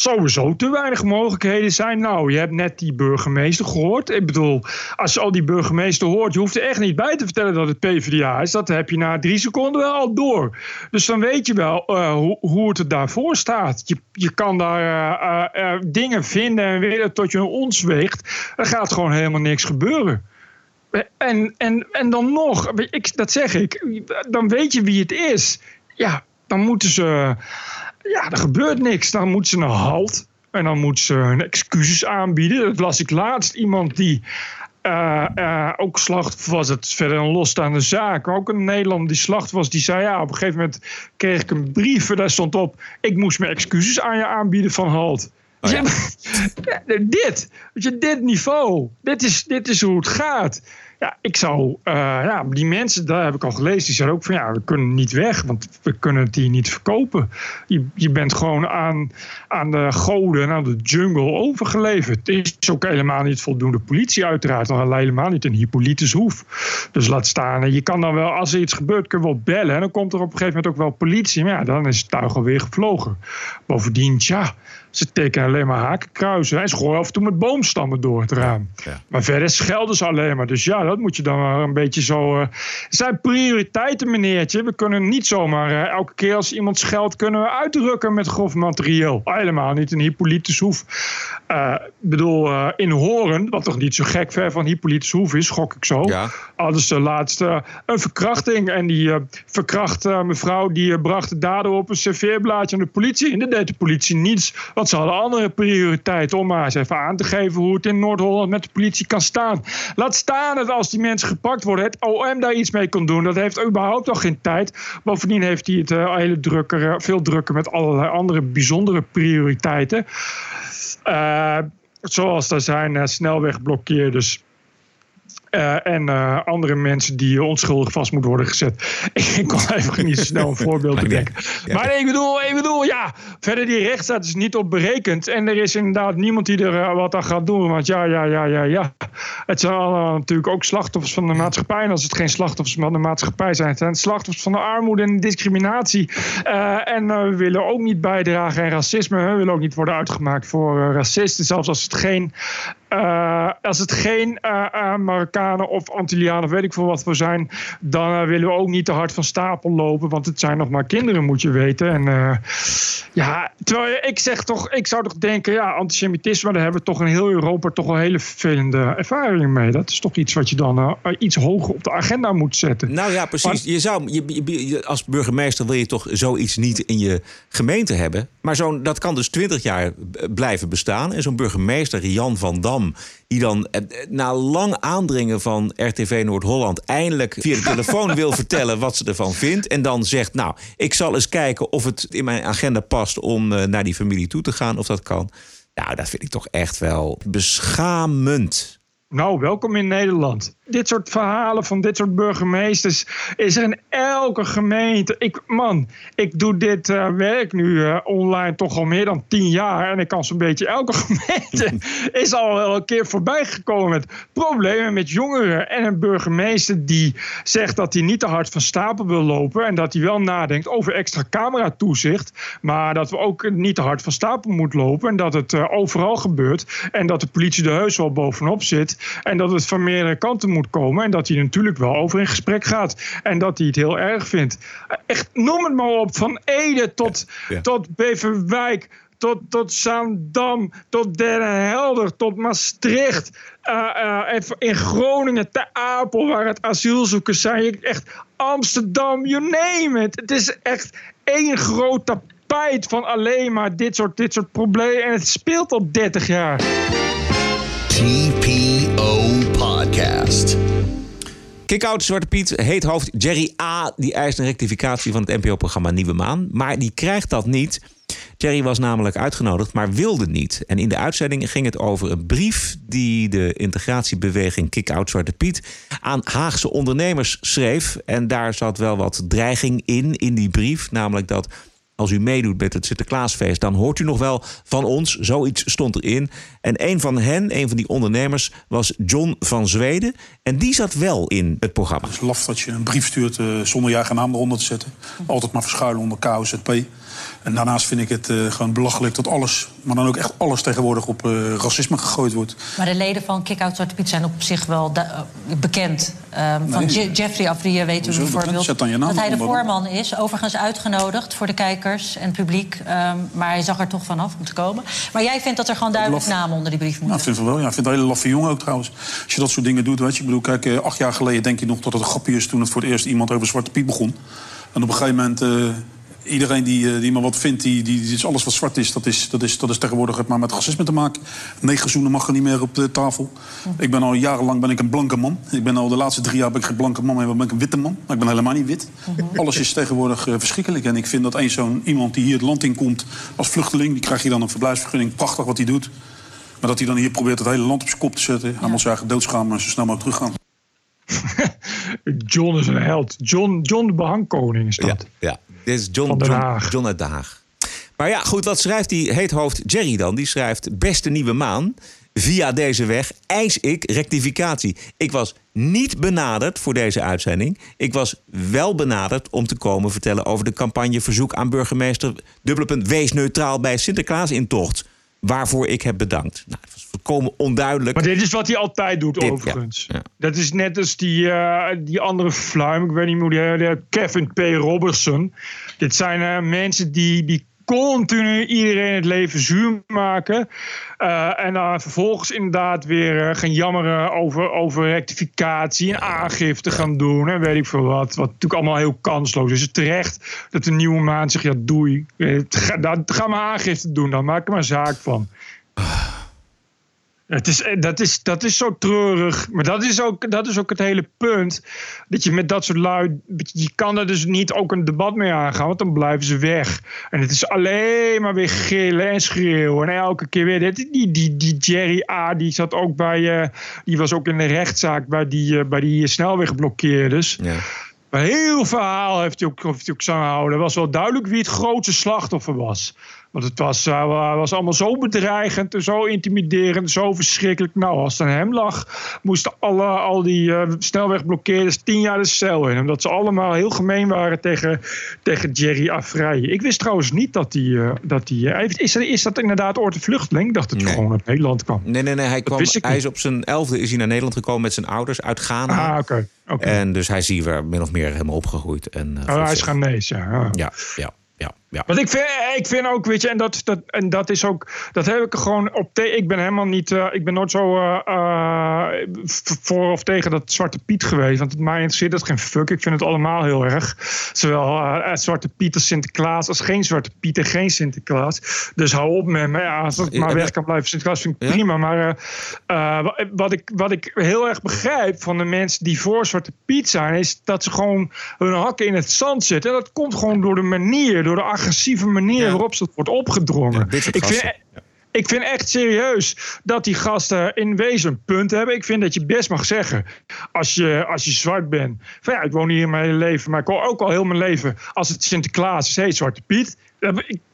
sowieso te weinig mogelijkheden zijn. Nou, je hebt net die burgemeester gehoord. Ik bedoel, als je al die burgemeester hoort... je hoeft er echt niet bij te vertellen dat het PvdA is. Dat heb je na drie seconden wel al door. Dus dan weet je wel eh, hoe, hoe het er daarvoor staat. Je, je kan daar eh, eh, dingen vinden en willen tot je een ons weegt. Er gaat gewoon helemaal niks gebeuren. En, en, en dan nog, ik, dat zeg ik, dan weet je wie het is. Ja, dan moeten ze. Ja, er gebeurt niks. Dan moeten ze een halt. En dan moeten ze hun excuses aanbieden. Dat las ik laatst iemand die. eh, eh, ook slachtoffer was het verder een losstaande zaak. Ook een Nederlander die slachtoffer was. Die zei ja, op een gegeven moment kreeg ik een brief. en Daar stond op: Ik moest mijn excuses aan je aanbieden van halt. Ja, ja, dit, dit niveau, dit is, dit is hoe het gaat. Ja, ik zou, eh, ja, die mensen, daar heb ik al gelezen, die zeiden ook van ja, we kunnen niet weg, want we kunnen het hier niet verkopen. Je, je bent gewoon aan, aan de goden en aan de jungle overgeleverd. Het is ook helemaal niet voldoende politie, uiteraard, al helemaal niet een Hippolytus Hoef. Dus laat staan, je kan dan wel, als er iets gebeurt, kun je wel bellen en dan komt er op een gegeven moment ook wel politie. Maar ja, dan is het tuig alweer gevlogen. Bovendien, tja, ze tekenen alleen maar hakenkruisen en ze gooien af en toe met boomstammen door het raam. Maar verder schelden ze alleen maar. Dus ja, dat moet je dan wel een beetje zo. eh, Het zijn prioriteiten, meneertje. We kunnen niet zomaar eh, elke keer als iemand scheldt, kunnen we uitrukken met grof materieel. Helemaal niet een Hippolytus Hoef. Eh, Ik bedoel, in Horen, wat toch niet zo gek ver van Hippolytus Hoef is, gok ik zo. Hadden ze laatst eh, een verkrachting. En die verkracht eh, mevrouw die bracht de dader op een serveerblaadje aan de politie. En daar deed de politie niets. Want ze hadden andere prioriteiten om maar eens even aan te geven hoe het in Noord-Holland met de politie kan staan. Laat staan dat als die mensen gepakt worden, het OM daar iets mee kan doen. Dat heeft überhaupt al geen tijd. Bovendien heeft hij het uh, hele drukker, uh, veel drukker met allerlei andere bijzondere prioriteiten. Uh, zoals er zijn snelwegblokkeerders. Uh, en uh, andere mensen die onschuldig vast moeten worden gezet. ik kon even niet snel een voorbeeld bedenken. Ja. Maar ik bedoel, ik bedoel, ja, verder die rechtsstaat is niet op berekend. En er is inderdaad niemand die er uh, wat aan gaat doen. Want ja, ja, ja, ja, ja. Het zijn allemaal natuurlijk ook slachtoffers van de maatschappij. En als het geen slachtoffers van de maatschappij zijn, het zijn slachtoffers van de armoede en discriminatie. en we willen ook niet bijdragen aan racisme. We willen ook niet worden uitgemaakt voor racisten. Zelfs als het geen, als het geen Marokkanen of Antillianen, of weet ik veel wat we zijn, dan uh, willen we ook niet te hard van stapel lopen. Want het zijn nog maar kinderen, moet je weten. En uh, ja, terwijl ik zeg toch, ik zou toch denken, ja, antisemitisme, daar hebben we toch in heel Europa toch wel hele vervelende ervaringen mee. Dat is toch iets wat je dan uh, iets hoger op de agenda moet zetten. Nou ja, precies. Je zou, je, je, als burgemeester wil je toch zoiets niet in je gemeente hebben. Maar zo'n, dat kan dus twintig jaar blijven bestaan. En zo'n burgemeester, Jan van Dam, die dan na lang aandringen van RTV Noord-Holland eindelijk via de telefoon wil vertellen wat ze ervan vindt. En dan zegt, nou, ik zal eens kijken of het in mijn agenda past om uh, naar die familie toe te gaan, of dat kan. Nou, dat vind ik toch echt wel beschamend. Nou, welkom in Nederland. Dit soort verhalen van dit soort burgemeesters is er in elke gemeente. Ik, man, ik doe dit uh, werk nu uh, online toch al meer dan tien jaar. En ik kan zo'n beetje elke gemeente is al wel een keer voorbij gekomen met problemen met jongeren. En een burgemeester die zegt dat hij niet te hard van stapel wil lopen. En dat hij wel nadenkt over extra cameratoezicht. Maar dat we ook niet te hard van stapel moeten lopen. En dat het uh, overal gebeurt. En dat de politie er heus wel bovenop zit. En dat het van meerdere kanten moet komen. En dat hij natuurlijk wel over in gesprek gaat. En dat hij het heel erg vindt. Echt, noem het maar op. Van Ede tot, ja. tot Beverwijk. Tot, tot Zaandam, tot Den Helder, tot Maastricht. Uh, uh, in Groningen, Ter Apel, waar het asielzoekers zijn. Echt Amsterdam, you name it. Het is echt één groot tapijt van alleen maar dit soort, dit soort problemen. En het speelt al 30 jaar. TPO Podcast. Kick-out Zwarte Piet, heet hoofd Jerry A. Die eist een rectificatie van het NPO-programma Nieuwe Maan. Maar die krijgt dat niet. Jerry was namelijk uitgenodigd, maar wilde niet. En in de uitzending ging het over een brief die de integratiebeweging Kick-out Zwarte Piet aan Haagse ondernemers schreef. En daar zat wel wat dreiging in, in die brief. Namelijk dat als u meedoet met het Sinterklaasfeest, dan hoort u nog wel van ons. Zoiets stond erin. En een van hen, een van die ondernemers, was John van Zweden. En die zat wel in het programma. Het is laf dat je een brief stuurt uh, zonder eigen naam eronder te zetten. Altijd maar verschuilen onder KOZP. En daarnaast vind ik het uh, gewoon belachelijk dat alles, maar dan ook echt alles tegenwoordig op uh, racisme gegooid wordt. Maar de leden van Kick-Out Zwarte Piet zijn op zich wel uh, bekend. Um, van nee, Jeffrey Afrië weet u bijvoorbeeld dat hij de voorman is. Overigens uitgenodigd voor de kijkers en het publiek. Um, maar hij zag er toch vanaf om te komen. Maar jij vindt dat er gewoon duidelijk namen onder die brief moeten? Nou, ik vind het wel. Ja, ik vind het een hele laffe jongen ook trouwens. Als je dat soort dingen doet, weet je. Ik bedoel, kijk, acht jaar geleden denk je nog dat het een grapje is... toen het voor het eerst iemand over Zwarte Piet begon. En op een gegeven moment iedereen die, die maar wat vindt, die, die, die, alles wat zwart is dat, is, dat is, dat is tegenwoordig het maar met racisme te maken. Negerzoenen mag er niet meer op de tafel. Ik ben al jarenlang ben ik een blanke man. Ik ben al de laatste drie jaar ben ik geen blanke man, maar ben ik een witte man. Maar ik ben helemaal niet wit. Alles is tegenwoordig uh, verschrikkelijk. En ik vind dat eens zo'n iemand die hier het land in komt als vluchteling, die krijgt hier dan een verblijfsvergunning. Prachtig wat hij doet. Maar dat hij dan hier probeert het hele land op zijn kop te zetten. Hij moet zijn eigen doodschaam en zo snel mogelijk teruggaan. John is een held. John, John de behangkoning is dat. Ja, ja. Dit is John, John, John uit Den Haag. Maar ja, goed, wat schrijft die heethoofd Jerry dan? Die schrijft beste nieuwe maan. Via deze weg eis ik rectificatie. Ik was niet benaderd voor deze uitzending. Ik was wel benaderd om te komen vertellen over de campagne verzoek aan burgemeester dubbele punt wees neutraal bij Sinterklaas intocht. Waarvoor ik heb bedankt. Nou, volkomen onduidelijk. Maar dit is wat hij altijd doet, dit, overigens. Ja, ja. Dat is net als die, uh, die andere fluim, ik weet niet hoe die, die Kevin P. Robertson. Dit zijn uh, mensen die, die continu iedereen het leven zuur maken. Uh, en dan vervolgens inderdaad weer gaan jammeren over, over rectificatie en aangifte gaan doen. En weet ik veel wat. Wat natuurlijk allemaal heel kansloos is. Het terecht dat de nieuwe maan zegt: ja, doei. Ga, ga maar aangifte doen, dan maak er maar zaak van. Het is, eh, dat, is, dat is zo treurig. Maar dat is, ook, dat is ook het hele punt. Dat je met dat soort lui. Je kan er dus niet ook een debat mee aangaan. Want dan blijven ze weg. En het is alleen maar weer gillen en schreeuwen. En elke keer weer. Die, die, die Jerry A. die zat ook bij. Uh, die was ook in de rechtszaak bij die, uh, bij die snelwegblokkeerders. Ja. Een heel verhaal heeft hij ook, heeft hij ook zo houden. Het was wel duidelijk wie het grootste slachtoffer was. Want het was, uh, was allemaal zo bedreigend en zo intimiderend, zo verschrikkelijk. Nou, als het aan hem lag, moesten alle, al die uh, snelwegblokkeerders tien jaar de cel in. Omdat ze allemaal heel gemeen waren tegen, tegen Jerry Afrije. Ik wist trouwens niet dat hij... Uh, dat die, is, is dat inderdaad ooit een vluchteling? Ik dacht dat hij gewoon uit Nederland kwam. Nee, nee, nee. Hij, kwam, hij is op zijn elfde is hij naar Nederland gekomen met zijn ouders uit Ghana. Ah, oké. Okay. En dus hij is hier min of meer helemaal opgegroeid. En, oh, hij is Ghanese, ja. Ja, ja ja, ja. Want ik vind, ik vind ook, weet je, en dat, dat, en dat is ook, dat heb ik gewoon op te, Ik ben helemaal niet, uh, ik ben nooit zo uh, voor of tegen dat Zwarte Piet geweest. Want mij interesseert dat geen fuck. Ik vind het allemaal heel erg. Zowel uh, Zwarte Piet als Sinterklaas, als geen Zwarte Piet en geen Sinterklaas. Dus hou op met me. Ja, als het maar weg kan blijven, Sinterklaas vind ik prima. Maar wat, ik, wat ik heel erg begrijp van de mensen die voor Zwarte Piet zijn, is dat ze gewoon hun hakken in het zand zetten. En dat komt gewoon door de manier, door de agressieve manier waarop ze wordt opgedrongen. ik, vind, ik vind echt serieus dat die gasten in wezen een punt hebben. Ik vind dat je best mag zeggen, als je, als je zwart bent. Van ja, ik woon hier mijn hele leven, maar ik hoor ook al heel mijn leven. Als het Sinterklaas is, hey, Zwarte Piet.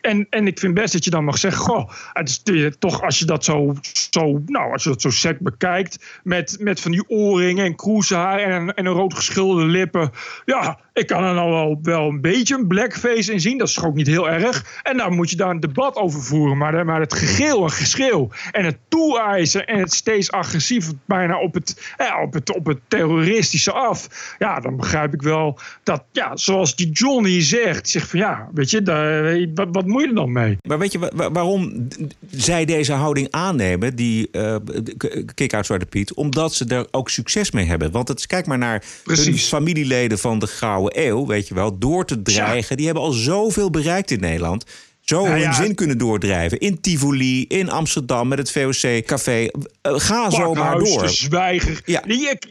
En, en ik vind best dat je dan mag zeggen: Goh, het is toch als je dat zo, zo, nou, als je dat zo sec bekijkt. Met, met van die oorringen en kroezenhaar en, en een rood geschilderde lippen. Ja, ik kan er nou wel, wel een beetje een blackface in zien. Dat is toch ook niet heel erg. En dan moet je daar een debat over voeren. Maar, maar het gegil en geschreeuw en het toeëisen en het steeds agressief bijna op het, ja, op, het, op het terroristische af. Ja, dan begrijp ik wel dat, ja, zoals die Johnny zegt, zegt van ja, weet je, daar wat, wat moet je er dan mee? Maar weet je waarom zij deze houding aannemen, die uh, kick-out Zwarte Piet? Omdat ze er ook succes mee hebben. Want het, kijk maar naar hun familieleden van de Eeuw, weet je wel, door te dreigen. Die hebben al zoveel bereikt in Nederland zo nou hun zin kunnen doordrijven. In Tivoli, in Amsterdam met het VOC-café. Uh, ga zo maar door. Zwijger. Ja.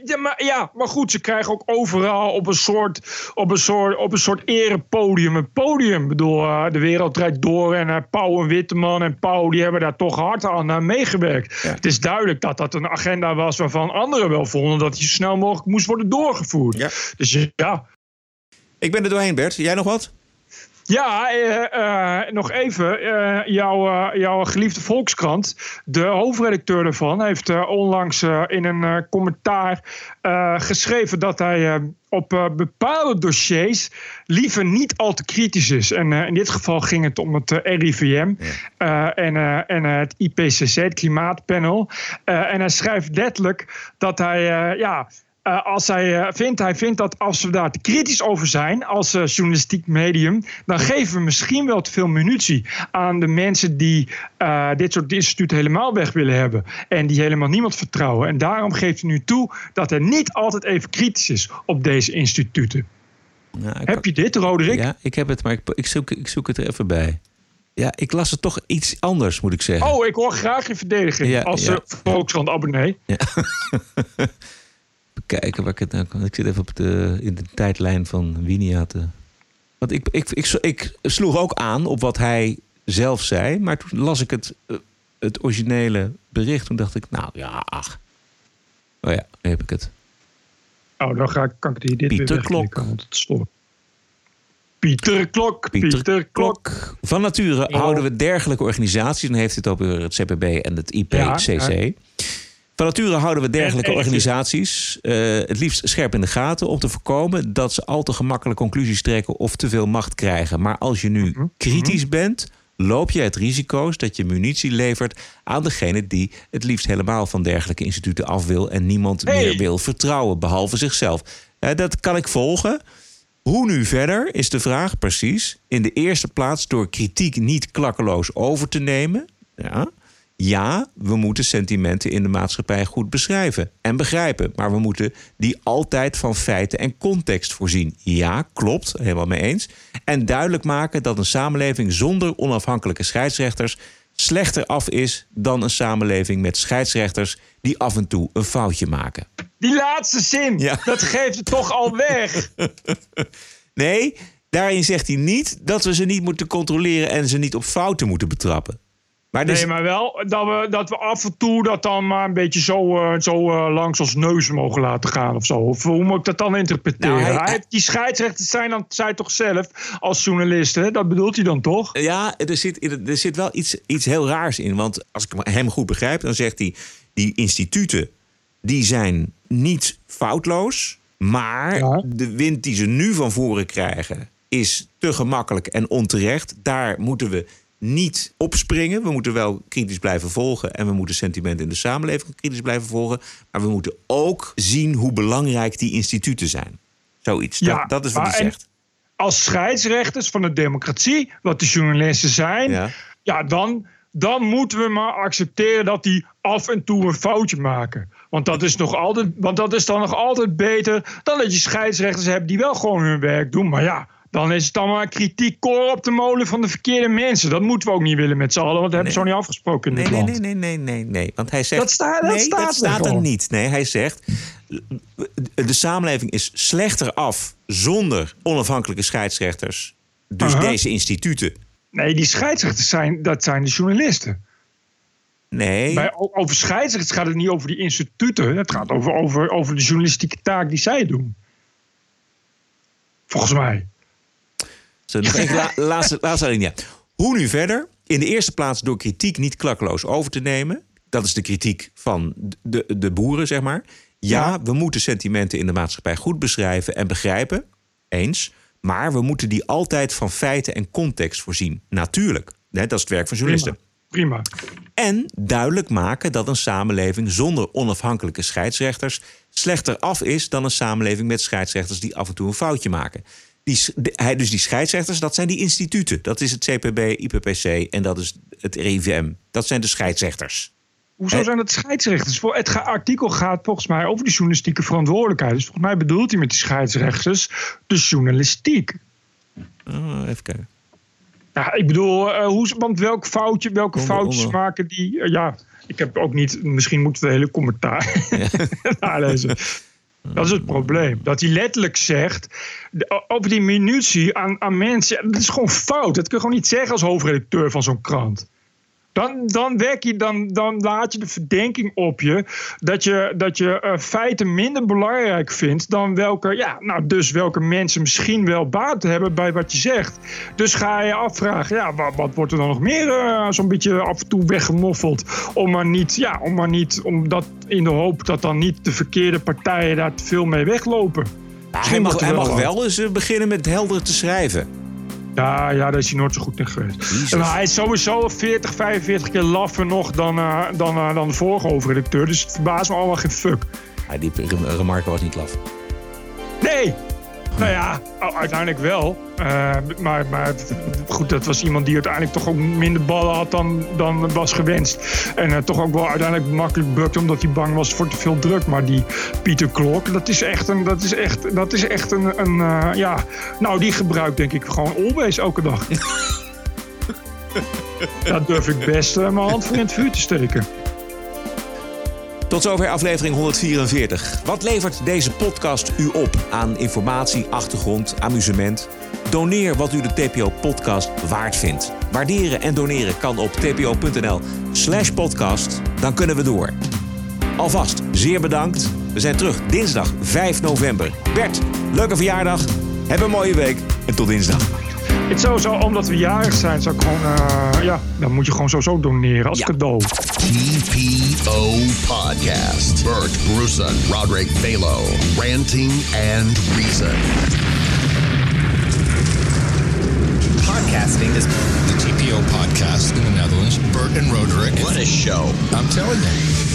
Ja, maar, ja, maar goed, ze krijgen ook overal op een soort, op een soort, op een soort erepodium. Een podium. Ik bedoel, uh, de wereld draait door. En uh, Pauw en Witteman en Pauw, die hebben daar toch hard aan meegewerkt. Het is duidelijk dat dat een agenda was waarvan anderen wel vonden dat die zo snel mogelijk moest worden doorgevoerd. Dus ja. Ik ben er doorheen, Bert. Jij nog wat? Ja, uh, nog even. Uh, jouw, jouw geliefde Volkskrant, de hoofdredacteur daarvan, heeft onlangs in een commentaar geschreven dat hij op bepaalde dossiers liever niet al te kritisch is. En in dit geval ging het om het RIVM en, en het IPCC, het Klimaatpanel. en hij schrijft letterlijk dat hij ja, uh, als hij uh, vindt, hij vindt dat als we daar te kritisch over zijn als uh, journalistiek medium, dan geven we misschien wel te veel munitie aan de mensen die dit soort instituten helemaal weg willen hebben en die helemaal niemand vertrouwen. En daarom geeft hij nu toe dat hij niet altijd even kritisch is op deze instituten. Nou, heb je dit, Roderick? Ja, ik heb het, maar ik, ik, zoek, ik zoek het er even bij. Ja, ik las het toch iets anders, moet ik zeggen. Oh, ik hoor graag je verdediging ja, als ja, Volkskrant abonnee. Ja. kijken waar ik het nou kan. Ik zit even op de, in de tijdlijn van Winia te. Want ik, ik, ik, ik, sloeg ook aan op wat hij zelf zei. Maar toen las ik het, eh, het originele bericht. Toen dacht ik, nou ja, ach. Oh ja, nu heb ik het. Oh, dan ga ik, kan ik die dit Pieter Klok. Want het stoort. Pieter Klok, Pieter, Klok. Van nature houden we dergelijke organisaties. Dan heeft het over het CPB en het IPCC. Ja, van nature houden we dergelijke organisaties uh, het liefst scherp in de gaten om te voorkomen dat ze al te gemakkelijk conclusies trekken of te veel macht krijgen. Maar als je nu mhm. kritisch mhm. bent, loop je het risico's dat je munitie levert aan degene die het liefst helemaal van dergelijke instituten af wil en niemand meer wil vertrouwen, behalve zichzelf. Uh, dat kan ik volgen. Hoe nu verder is de vraag precies. In de eerste plaats door kritiek niet klakkeloos over te nemen. Ja. Ja, we moeten sentimenten in de maatschappij goed beschrijven en begrijpen. Maar we moeten die altijd van feiten en context voorzien. Ja, klopt, helemaal mee eens. En duidelijk maken dat een samenleving zonder onafhankelijke scheidsrechters slechter af is dan een samenleving met scheidsrechters die af en toe een foutje maken. Die laatste zin, dat geeft het toch al weg. nee, daarin zegt hij niet dat we ze niet moeten controleren en ze niet op fouten moeten betrappen. Maar dus... Nee, maar wel dat we, dat we af en toe dat dan maar een beetje zo, uh, zo uh, langs ons neus mogen laten gaan of zo. Of hoe moet ik dat dan interpreteren? Nou, hij, die scheidsrechters zijn dan zij toch zelf als journalisten, dat bedoelt hij dan toch? Ja, er zit, er zit wel iets, iets heel raars in. Want als ik hem goed begrijp, dan zegt hij... die instituten die zijn niet foutloos... maar de wind die ze nu van voren krijgen is te gemakkelijk en onterecht. Daar moeten we niet opspringen. We moeten wel kritisch blijven volgen. En we moeten sentimenten in de samenleving kritisch blijven volgen. Maar we moeten ook zien hoe belangrijk die instituten zijn. Zoiets. Ja, dat, dat is wat hij zegt. Als scheidsrechters van de democratie, wat de journalisten zijn, ja, ja dan, dan moeten we maar accepteren dat die af en toe een foutje maken. Want dat, is nog altijd, want dat is dan nog altijd beter dan dat je scheidsrechters hebt die wel gewoon hun werk doen. Maar ja, dan is het maar kritiek koor op de molen van de verkeerde mensen. Dat moeten we ook niet willen met z'n allen, want dat hebben we zo niet afgesproken in nee, dit nee, land. Nee, nee, nee, nee, nee. Want hij zegt. Dat, staat, dat nee, staat, dat staat er niet. Nee, hij zegt. De samenleving is slechter af zonder onafhankelijke scheidsrechters. Dus uh -huh. deze instituten. Nee, die scheidsrechters zijn, dat zijn de journalisten. Nee. Bij, over scheidsrechters gaat het niet over die instituten. Het gaat over, over, over de journalistieke taak die zij doen. Volgens mij. Zo, nog één la, laatste, laatste alinea. Hoe nu verder? In de eerste plaats door kritiek niet klakkeloos over te nemen. Dat is de kritiek van de, de boeren, zeg maar. Ja, ja, we moeten sentimenten in de maatschappij goed beschrijven en begrijpen. Eens. Maar we moeten die altijd van feiten en context voorzien. Natuurlijk. dat is het werk van journalisten. Prima. En duidelijk maken dat een samenleving zonder onafhankelijke scheidsrechters slechter af is dan een samenleving met scheidsrechters die af en toe een foutje maken. Die, hij, dus die scheidsrechters, dat zijn die instituten. Dat is het CPB, IPPC en dat is het RIVM. Dat zijn de scheidsrechters. Hoezo zijn dat scheidsrechters? Het artikel gaat volgens mij over de journalistieke verantwoordelijkheid. Dus volgens mij bedoelt hij met die scheidsrechters de journalistiek. Oh, even kijken. Ja, ik bedoel, uh, hoe, want welk foutje, welke onder, foutjes onder. maken die... Uh, ja, ik heb ook niet... Misschien moeten we de hele commentaar ja. nalezen. Dat is het probleem. Dat hij letterlijk zegt. over die minutie aan, aan mensen. Dat is gewoon fout. Dat kun je gewoon niet zeggen als hoofdredacteur van zo'n krant. Dan, dan, werk je, dan, dan laat je de verdenking op je dat je, dat je uh, feiten minder belangrijk vindt dan welke, ja, nou, dus welke mensen misschien wel baat hebben bij wat je zegt. Dus ga je afvragen, ja, wat, wat wordt er dan nog meer uh, zo'n beetje af en toe weggemoffeld? Om maar niet, ja, om maar niet, omdat in de hoop dat dan niet de verkeerde partijen daar te veel mee weglopen. Hij mag, hij mag wel eens uh, beginnen met helder te schrijven. Ja, ja, daar is hij nooit zo goed in geweest. En hij is sowieso 40, 45 keer laffer nog dan, uh, dan, uh, dan de vorige hoofdredacteur. Dus het verbaast me allemaal geen fuck. Ja, die remarque was niet laf. Nee! Nou ja, uiteindelijk wel. Uh, maar, maar goed, dat was iemand die uiteindelijk toch ook minder ballen had dan, dan was gewenst. En uh, toch ook wel uiteindelijk makkelijk bukte omdat hij bang was voor te veel druk. Maar die Pieter Klok, dat is echt een. Dat is echt, dat is echt een. een uh, ja, nou, die gebruikt denk ik gewoon Always elke dag. Daar durf ik best mijn hand voor in het vuur te steken. Tot zover aflevering 144. Wat levert deze podcast u op aan informatie, achtergrond, amusement? Doneer wat u de TPO-podcast waard vindt. Waarderen en doneren kan op tpo.nl slash podcast. Dan kunnen we door. Alvast zeer bedankt. We zijn terug dinsdag 5 november. Bert, leuke verjaardag. Heb een mooie week en tot dinsdag. Het sowieso, omdat we jarig zijn, zou ik gewoon, uh, ja, dan moet je gewoon sowieso doneren als ja. cadeau. TPO Podcast. Bert Brussen, Roderick Balo, Ranting and Reason. Podcasting is the TPO podcast in the Netherlands. Bert and Roderick. What a show. I'm telling you.